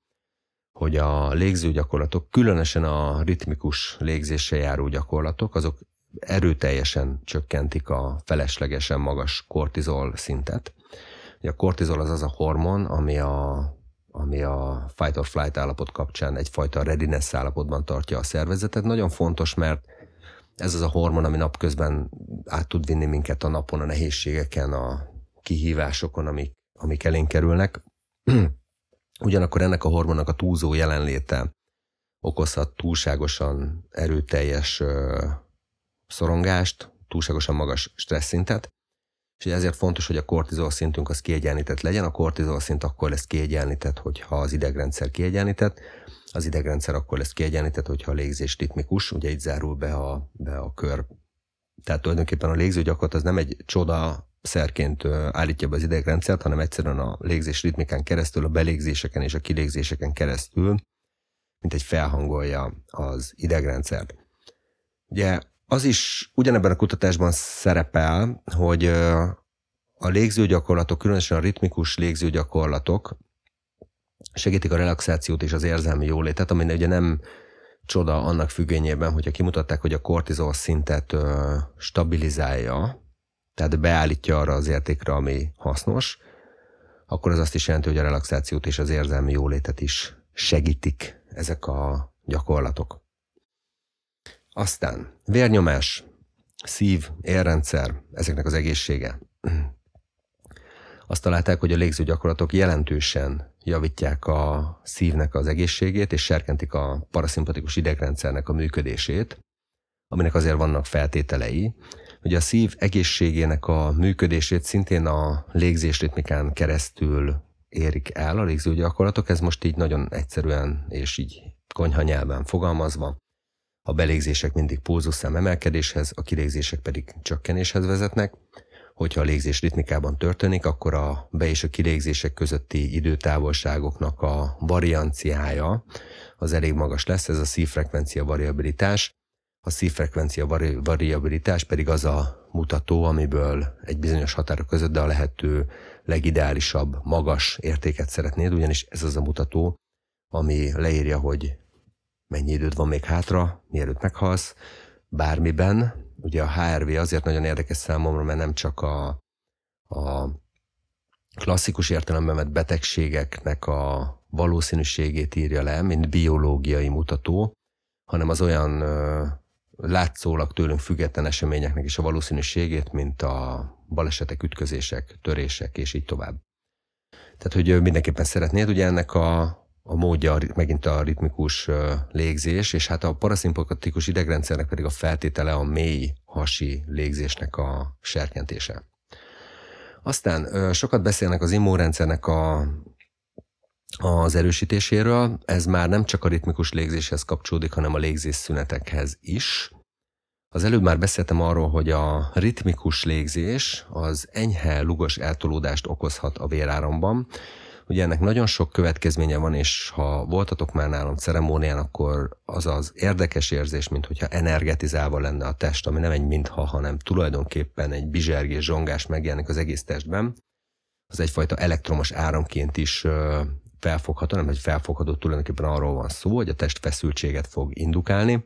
hogy a légzőgyakorlatok, különösen a ritmikus légzéssel járó gyakorlatok, azok erőteljesen csökkentik a feleslegesen magas kortizol szintet. A kortizol az az a hormon, ami a, ami a fight or flight állapot kapcsán egyfajta readiness állapotban tartja a szervezetet. Nagyon fontos, mert ez az a hormon, ami napközben át tud vinni minket a napon, a nehézségeken, a kihívásokon, amik amik elénk kerülnek. (clears throat) Ugyanakkor ennek a hormonnak a túlzó jelenléte okozhat túlságosan erőteljes szorongást, túlságosan magas stressz szintet, és ezért fontos, hogy a kortizol szintünk az kiegyenlített legyen. A kortizol szint akkor lesz kiegyenlített, hogyha az idegrendszer kiegyenlített, az idegrendszer akkor lesz kiegyenlített, hogyha a légzés ritmikus, ugye így zárul be a, be a kör. Tehát tulajdonképpen a légzőgyakorlat az nem egy csoda szerként állítja be az idegrendszert, hanem egyszerűen a légzés ritmikán keresztül, a belégzéseken és a kilégzéseken keresztül, mint egy felhangolja az idegrendszert. Ugye az is ugyanebben a kutatásban szerepel, hogy a légzőgyakorlatok, különösen a ritmikus légzőgyakorlatok segítik a relaxációt és az érzelmi jólétet, ami ugye nem csoda annak függvényében, hogyha kimutatták, hogy a kortizol szintet stabilizálja, tehát beállítja arra az értékre, ami hasznos, akkor az azt is jelenti, hogy a relaxációt és az érzelmi jólétet is segítik ezek a gyakorlatok. Aztán vérnyomás, szív, érrendszer, ezeknek az egészsége. Azt találták, hogy a légző gyakorlatok jelentősen javítják a szívnek az egészségét, és serkentik a paraszimpatikus idegrendszernek a működését, aminek azért vannak feltételei, hogy a szív egészségének a működését szintén a légzésritmikán keresztül érik el a légző gyakorlatok. Ez most így nagyon egyszerűen és így konyha nyelven fogalmazva. A belégzések mindig pulzusszám emelkedéshez, a kilégzések pedig csökkenéshez vezetnek. Hogyha a légzés ritmikában történik, akkor a be- és a kilégzések közötti időtávolságoknak a varianciája az elég magas lesz, ez a szívfrekvencia variabilitás. A szívfrekvencia vari- variabilitás pedig az a mutató, amiből egy bizonyos határok között, de a lehető legideálisabb, magas értéket szeretnéd, ugyanis ez az a mutató, ami leírja, hogy mennyi időd van még hátra, mielőtt meghalsz, bármiben. Ugye a HRV azért nagyon érdekes számomra, mert nem csak a, a klasszikus értelemben vett betegségeknek a valószínűségét írja le, mint biológiai mutató, hanem az olyan látszólag tőlünk független eseményeknek is a valószínűségét, mint a balesetek, ütközések, törések, és így tovább. Tehát, hogy mindenképpen szeretnéd, ugye ennek a a módja megint a ritmikus légzés, és hát a paraszimpatikus idegrendszernek pedig a feltétele a mély hasi légzésnek a serkentése. Aztán sokat beszélnek az immunrendszernek a, az erősítéséről, ez már nem csak a ritmikus légzéshez kapcsolódik, hanem a légzés szünetekhez is. Az előbb már beszéltem arról, hogy a ritmikus légzés az enyhe lugos eltolódást okozhat a véráramban, Ugye ennek nagyon sok következménye van, és ha voltatok már nálam ceremónián, akkor az az érdekes érzés, mint hogyha energetizálva lenne a test, ami nem egy mintha, hanem tulajdonképpen egy bizsergés, zsongás megjelenik az egész testben. Az egyfajta elektromos áramként is felfogható, nem egy felfogható, tulajdonképpen arról van szó, hogy a test feszültséget fog indukálni.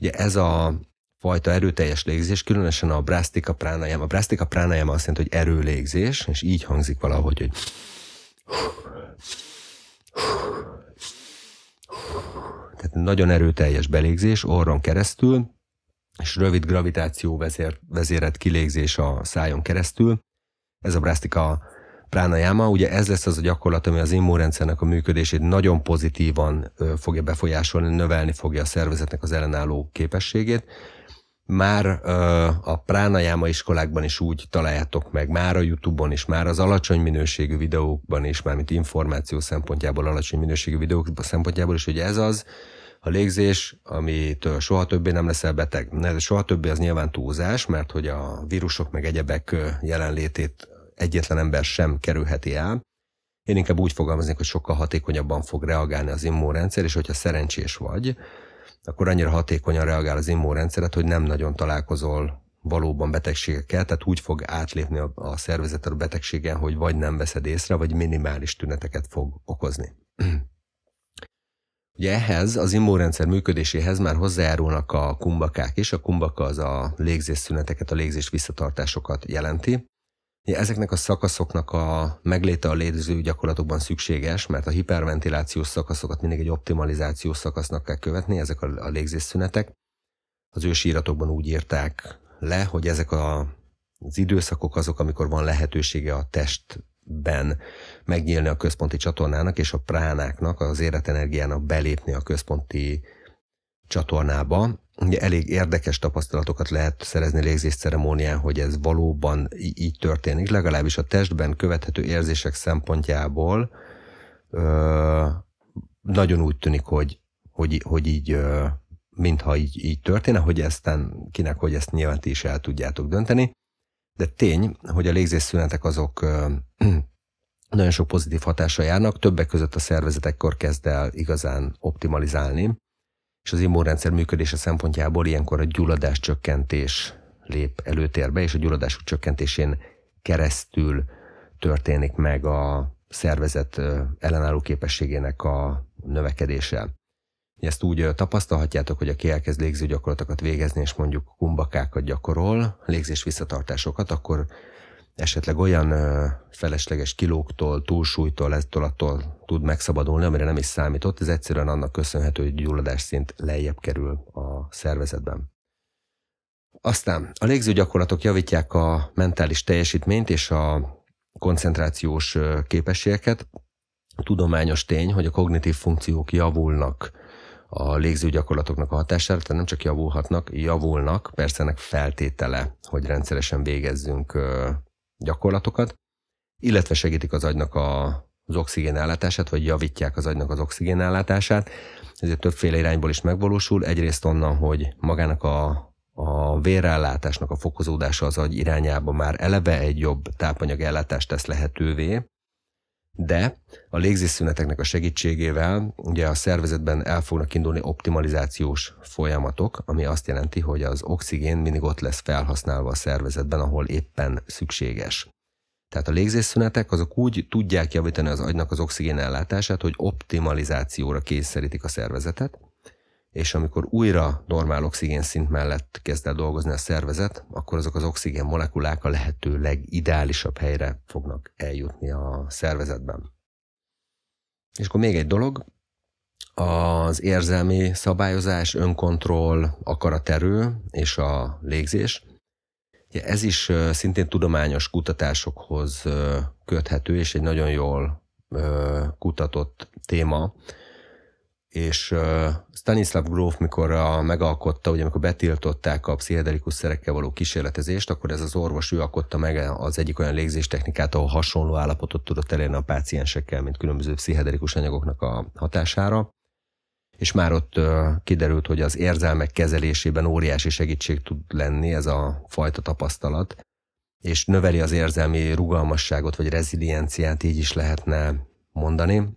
Ugye ez a fajta erőteljes légzés, különösen a brastika pranayama. A brastika pranayama azt jelenti, hogy erőlégzés, és így hangzik valahogy, hogy tehát nagyon erőteljes belégzés orron keresztül, és rövid gravitáció vezér, vezérett kilégzés a szájon keresztül. Ez a brasztika pranayama, ugye ez lesz az a gyakorlat, ami az immunrendszernek a működését nagyon pozitívan fogja befolyásolni, növelni fogja a szervezetnek az ellenálló képességét már a pránajáma iskolákban is úgy találjátok meg, már a Youtube-on is, már az alacsony minőségű videókban is, mármint információ szempontjából, alacsony minőségű videók szempontjából is, hogy ez az, a légzés, amitől soha többé nem leszel beteg. Ne, soha többé az nyilván túlzás, mert hogy a vírusok meg egyebek jelenlétét egyetlen ember sem kerülheti el. Én inkább úgy fogalmaznék, hogy sokkal hatékonyabban fog reagálni az immunrendszer, és hogyha szerencsés vagy, akkor annyira hatékonyan reagál az immunrendszeret, hogy nem nagyon találkozol valóban betegségekkel, tehát úgy fog átlépni a, a szervezet a betegségen, hogy vagy nem veszed észre, vagy minimális tüneteket fog okozni. Ugye ehhez, az immunrendszer működéséhez már hozzájárulnak a kumbakák is. A kumbaka az a légzésszüneteket, a légzés visszatartásokat jelenti. Ezeknek a szakaszoknak a megléte a létező gyakorlatokban szükséges, mert a hiperventilációs szakaszokat mindig egy optimalizációs szakasznak kell követni, ezek a, a légzésszünetek. Az ősíratokban úgy írták le, hogy ezek a, az időszakok azok, amikor van lehetősége a testben megnyílni a központi csatornának, és a pránáknak, az életenergiának belépni a központi csatornába, Ugye elég érdekes tapasztalatokat lehet szerezni légzés ceremónián, hogy ez valóban így történik, legalábbis a testben követhető érzések szempontjából ö, nagyon úgy tűnik, hogy, hogy, hogy így, ö, mintha így, így történne, hogy eztán kinek, hogy ezt nyilván ti is el tudjátok dönteni. De tény, hogy a légzésszünetek azok ö, (clears throat) nagyon sok pozitív hatással járnak, többek között a szervezet ekkor kezd el igazán optimalizálni, és az immunrendszer működése szempontjából ilyenkor a gyulladás csökkentés lép előtérbe, és a gyulladások csökkentésén keresztül történik meg a szervezet ellenálló képességének a növekedése. Ezt úgy tapasztalhatjátok, hogy aki elkezd légző gyakorlatokat végezni, és mondjuk kumbakákat gyakorol, légzés visszatartásokat, akkor esetleg olyan felesleges kilóktól, túlsúlytól, ettől attól tud megszabadulni, amire nem is számított, ez egyszerűen annak köszönhető, hogy gyulladás szint lejjebb kerül a szervezetben. Aztán a légző gyakorlatok javítják a mentális teljesítményt és a koncentrációs képességeket. Tudományos tény, hogy a kognitív funkciók javulnak a légző gyakorlatoknak a hatására, tehát nem csak javulhatnak, javulnak, persze ennek feltétele, hogy rendszeresen végezzünk gyakorlatokat, illetve segítik az agynak a, az oxigénellátását, vagy javítják az agynak az oxigénellátását. Ezért többféle irányból is megvalósul. Egyrészt onnan, hogy magának a, a vérellátásnak a fokozódása az agy irányába már eleve egy jobb tápanyag-ellátást tesz lehetővé, de a légzésszüneteknek a segítségével ugye a szervezetben el fognak indulni optimalizációs folyamatok, ami azt jelenti, hogy az oxigén mindig ott lesz felhasználva a szervezetben, ahol éppen szükséges. Tehát a légzésszünetek azok úgy tudják javítani az agynak az oxigén ellátását, hogy optimalizációra kényszerítik a szervezetet, és amikor újra normál oxigén szint mellett kezd el dolgozni a szervezet, akkor azok az oxigén molekulák a lehető legideálisabb helyre fognak eljutni a szervezetben. És akkor még egy dolog, az érzelmi szabályozás, önkontroll, akaraterő és a légzés. Ez is szintén tudományos kutatásokhoz köthető, és egy nagyon jól kutatott téma, és Stanislav Grof, mikor a, megalkotta, ugye amikor betiltották a pszichedelikus szerekkel való kísérletezést, akkor ez az orvos, ő alkotta meg az egyik olyan légzéstechnikát, ahol hasonló állapotot tudott elérni a páciensekkel, mint különböző pszichedelikus anyagoknak a hatására. És már ott kiderült, hogy az érzelmek kezelésében óriási segítség tud lenni ez a fajta tapasztalat, és növeli az érzelmi rugalmasságot, vagy rezilienciát, így is lehetne mondani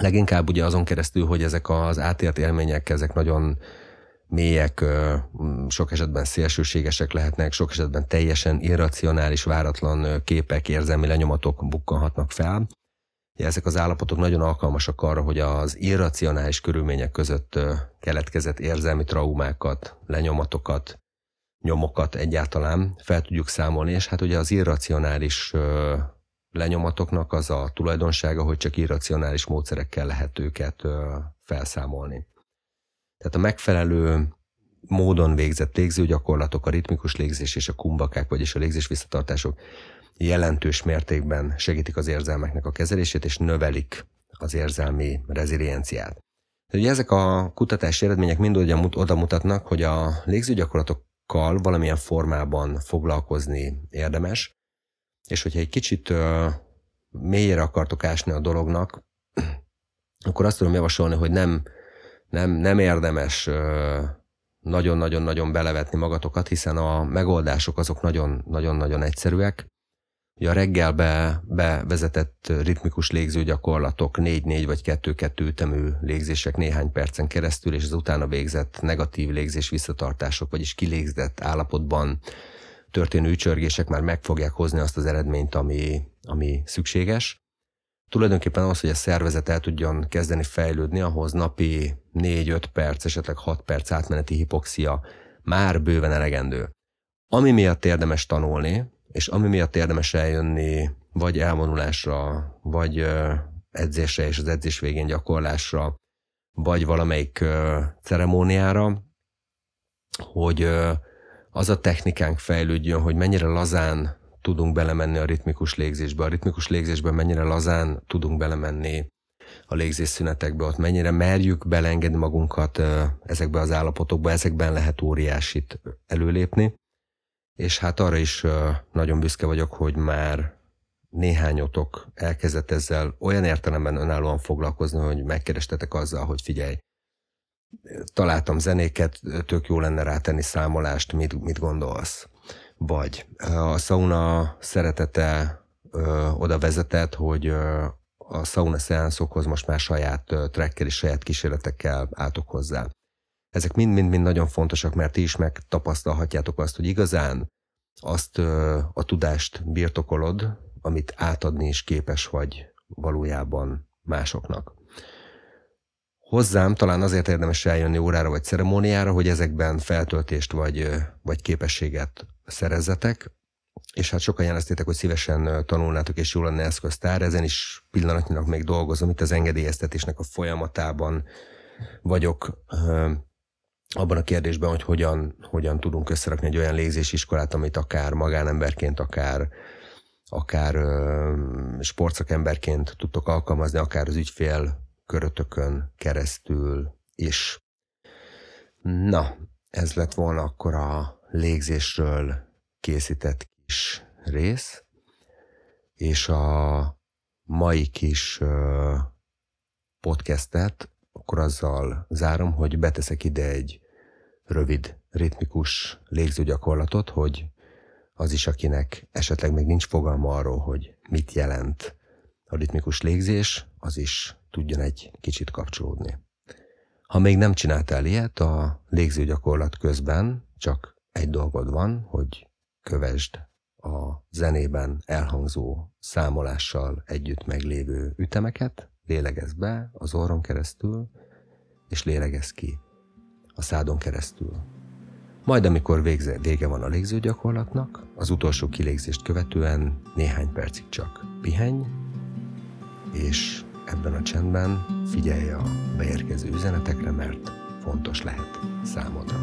Leginkább ugye azon keresztül, hogy ezek az átélt élmények, ezek nagyon mélyek, sok esetben szélsőségesek lehetnek, sok esetben teljesen irracionális, váratlan képek, érzelmi lenyomatok bukkanhatnak fel. Ezek az állapotok nagyon alkalmasak arra, hogy az irracionális körülmények között keletkezett érzelmi traumákat, lenyomatokat, nyomokat egyáltalán fel tudjuk számolni, és hát ugye az irracionális lenyomatoknak az a tulajdonsága, hogy csak irracionális módszerekkel lehet őket felszámolni. Tehát a megfelelő módon végzett légzőgyakorlatok, a ritmikus légzés és a kumbakák, vagyis a légzés visszatartások jelentős mértékben segítik az érzelmeknek a kezelését, és növelik az érzelmi rezilienciát. Ugye ezek a kutatási eredmények mind oda mutatnak, hogy a légzőgyakorlatokkal valamilyen formában foglalkozni érdemes, és hogyha egy kicsit mélyére akartok ásni a dolognak, (clears throat) akkor azt tudom javasolni, hogy nem, nem, nem érdemes nagyon-nagyon-nagyon belevetni magatokat, hiszen a megoldások azok nagyon-nagyon-nagyon egyszerűek. Ugye a reggelbe bevezetett ritmikus légzőgyakorlatok 4-4 vagy 2-2 ütemű légzések néhány percen keresztül, és az utána végzett negatív légzés visszatartások, vagyis kilégzett állapotban történő ücsörgések már meg fogják hozni azt az eredményt, ami, ami szükséges. Tulajdonképpen az, hogy a szervezet el tudjon kezdeni fejlődni, ahhoz napi 4-5 perc, esetleg 6 perc átmeneti hipoxia már bőven elegendő. Ami miatt érdemes tanulni, és ami miatt érdemes eljönni vagy elvonulásra, vagy edzésre és az edzés végén gyakorlásra, vagy valamelyik ceremóniára, hogy az a technikánk fejlődjön, hogy mennyire lazán tudunk belemenni a ritmikus légzésbe. A ritmikus légzésben mennyire lazán tudunk belemenni a légzésszünetekbe, ott mennyire merjük belengedni magunkat ezekbe az állapotokba, ezekben lehet óriásit előlépni. És hát arra is nagyon büszke vagyok, hogy már néhányotok elkezdett ezzel olyan értelemben önállóan foglalkozni, hogy megkerestetek azzal, hogy figyelj, találtam zenéket, tök jó lenne rátenni számolást, mit, mit gondolsz? Vagy a sauna szeretete ö, oda vezetett, hogy ö, a sauna szeánszokhoz most már saját ö, tracker és saját kísérletekkel álltok hozzá. Ezek mind-mind-mind nagyon fontosak, mert ti is megtapasztalhatjátok azt, hogy igazán azt ö, a tudást birtokolod, amit átadni is képes vagy valójában másoknak. Hozzám talán azért érdemes eljönni órára vagy ceremóniára, hogy ezekben feltöltést vagy, vagy képességet szerezzetek, és hát sokan jeleztétek, hogy szívesen tanulnátok, és jól lenne eszköztár. Ezen is pillanatnyilag még dolgozom, itt az engedélyeztetésnek a folyamatában vagyok abban a kérdésben, hogy hogyan, hogyan tudunk összerakni egy olyan légzésiskolát, amit akár magánemberként, akár akár sportszakemberként tudtok alkalmazni, akár az ügyfél körötökön keresztül is. Na, ez lett volna akkor a légzésről készített kis rész, és a mai kis podcastet akkor azzal zárom, hogy beteszek ide egy rövid, ritmikus légzőgyakorlatot, hogy az is, akinek esetleg még nincs fogalma arról, hogy mit jelent a ritmikus légzés, az is tudjon egy kicsit kapcsolódni. Ha még nem csináltál ilyet, a légzőgyakorlat közben csak egy dolgod van, hogy kövesd a zenében elhangzó számolással együtt meglévő ütemeket, lélegez be az orron keresztül, és lélegez ki a szádon keresztül. Majd amikor végze, vége van a légzőgyakorlatnak, az utolsó kilégzést követően néhány percig csak pihenj, és ebben a csendben figyelj a beérkező üzenetekre, mert fontos lehet számodra.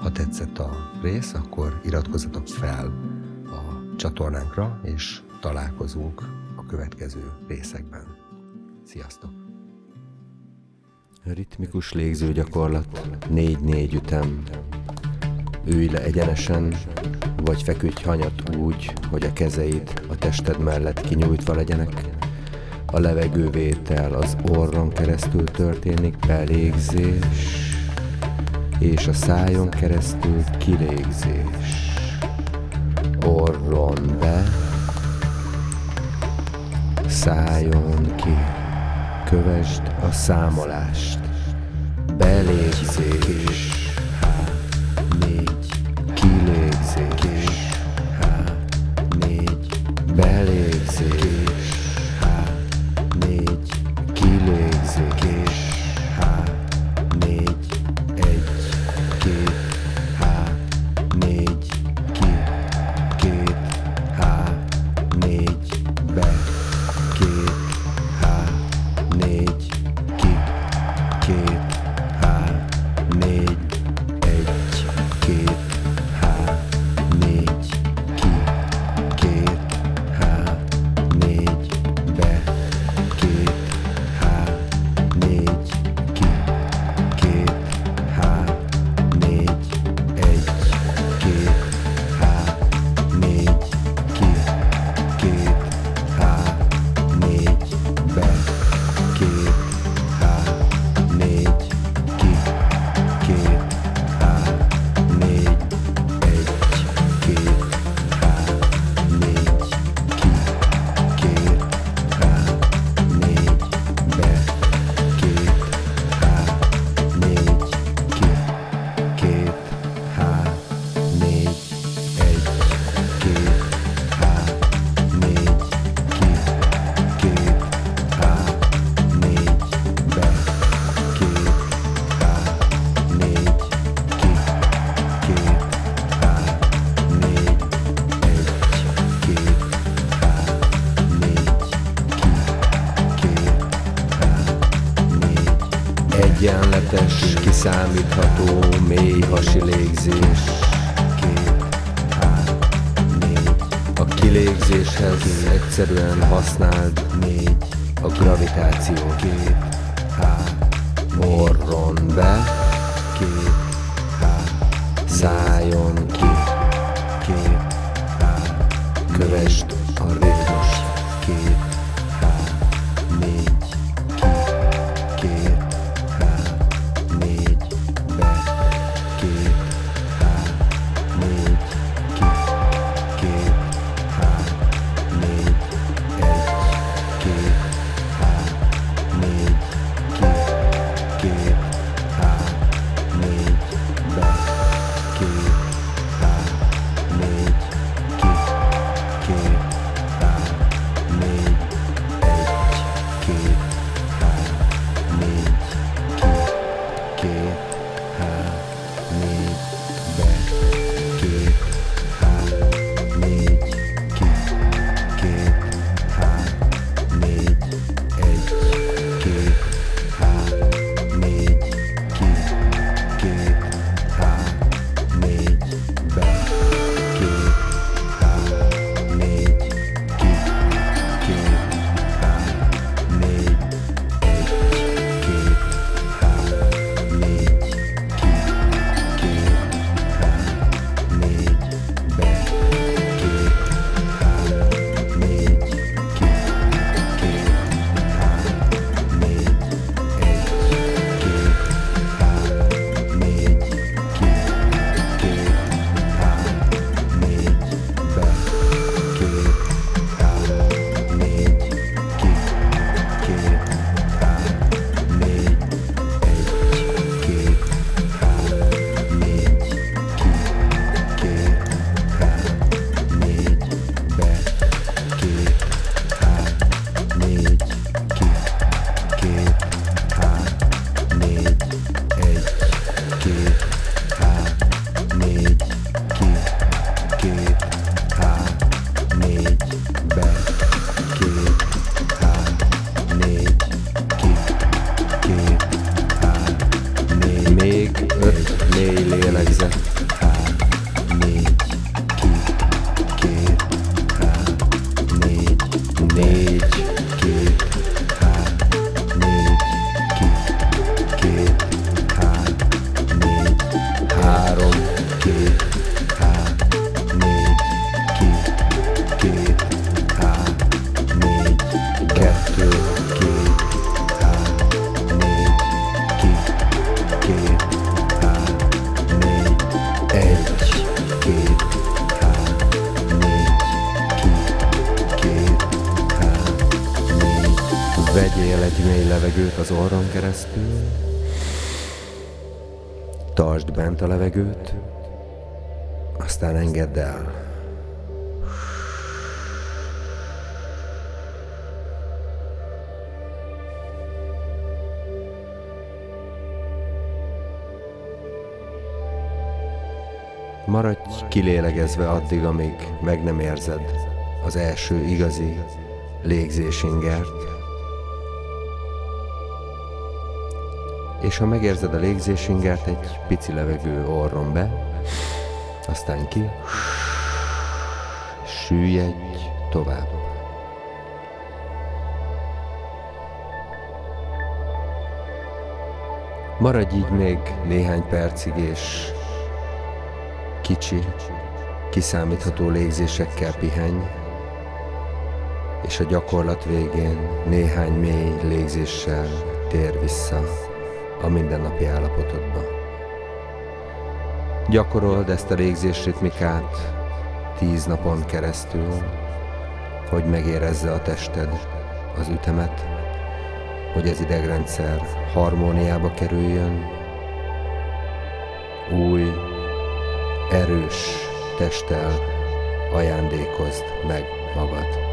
Ha tetszett a rész, akkor iratkozzatok fel a csatornánkra, és találkozunk a következő részekben. Sziasztok! Ritmikus légző gyakorlat, négy-négy ütem. Ülj le egyenesen, vagy feküdj hanyat úgy, hogy a kezeid a tested mellett kinyújtva legyenek. A levegővétel az orron keresztül történik, belégzés, és a szájon keresztül kilégzés. Orron be, szájon ki. Kövesd a számolást. Belégzés. kid. Kilélegezve addig, amíg meg nem érzed az első igazi légzésingert. És ha megérzed a légzésingert, egy pici levegő orron be, aztán ki, süllyedj tovább. Maradj így még néhány percig, és kicsi, kiszámítható légzésekkel pihenj, és a gyakorlat végén néhány mély légzéssel tér vissza a mindennapi állapotodba. Gyakorold ezt a légzés ritmikát tíz napon keresztül, hogy megérezze a tested az ütemet, hogy az idegrendszer harmóniába kerüljön, új, erős testtel ajándékozd meg magad.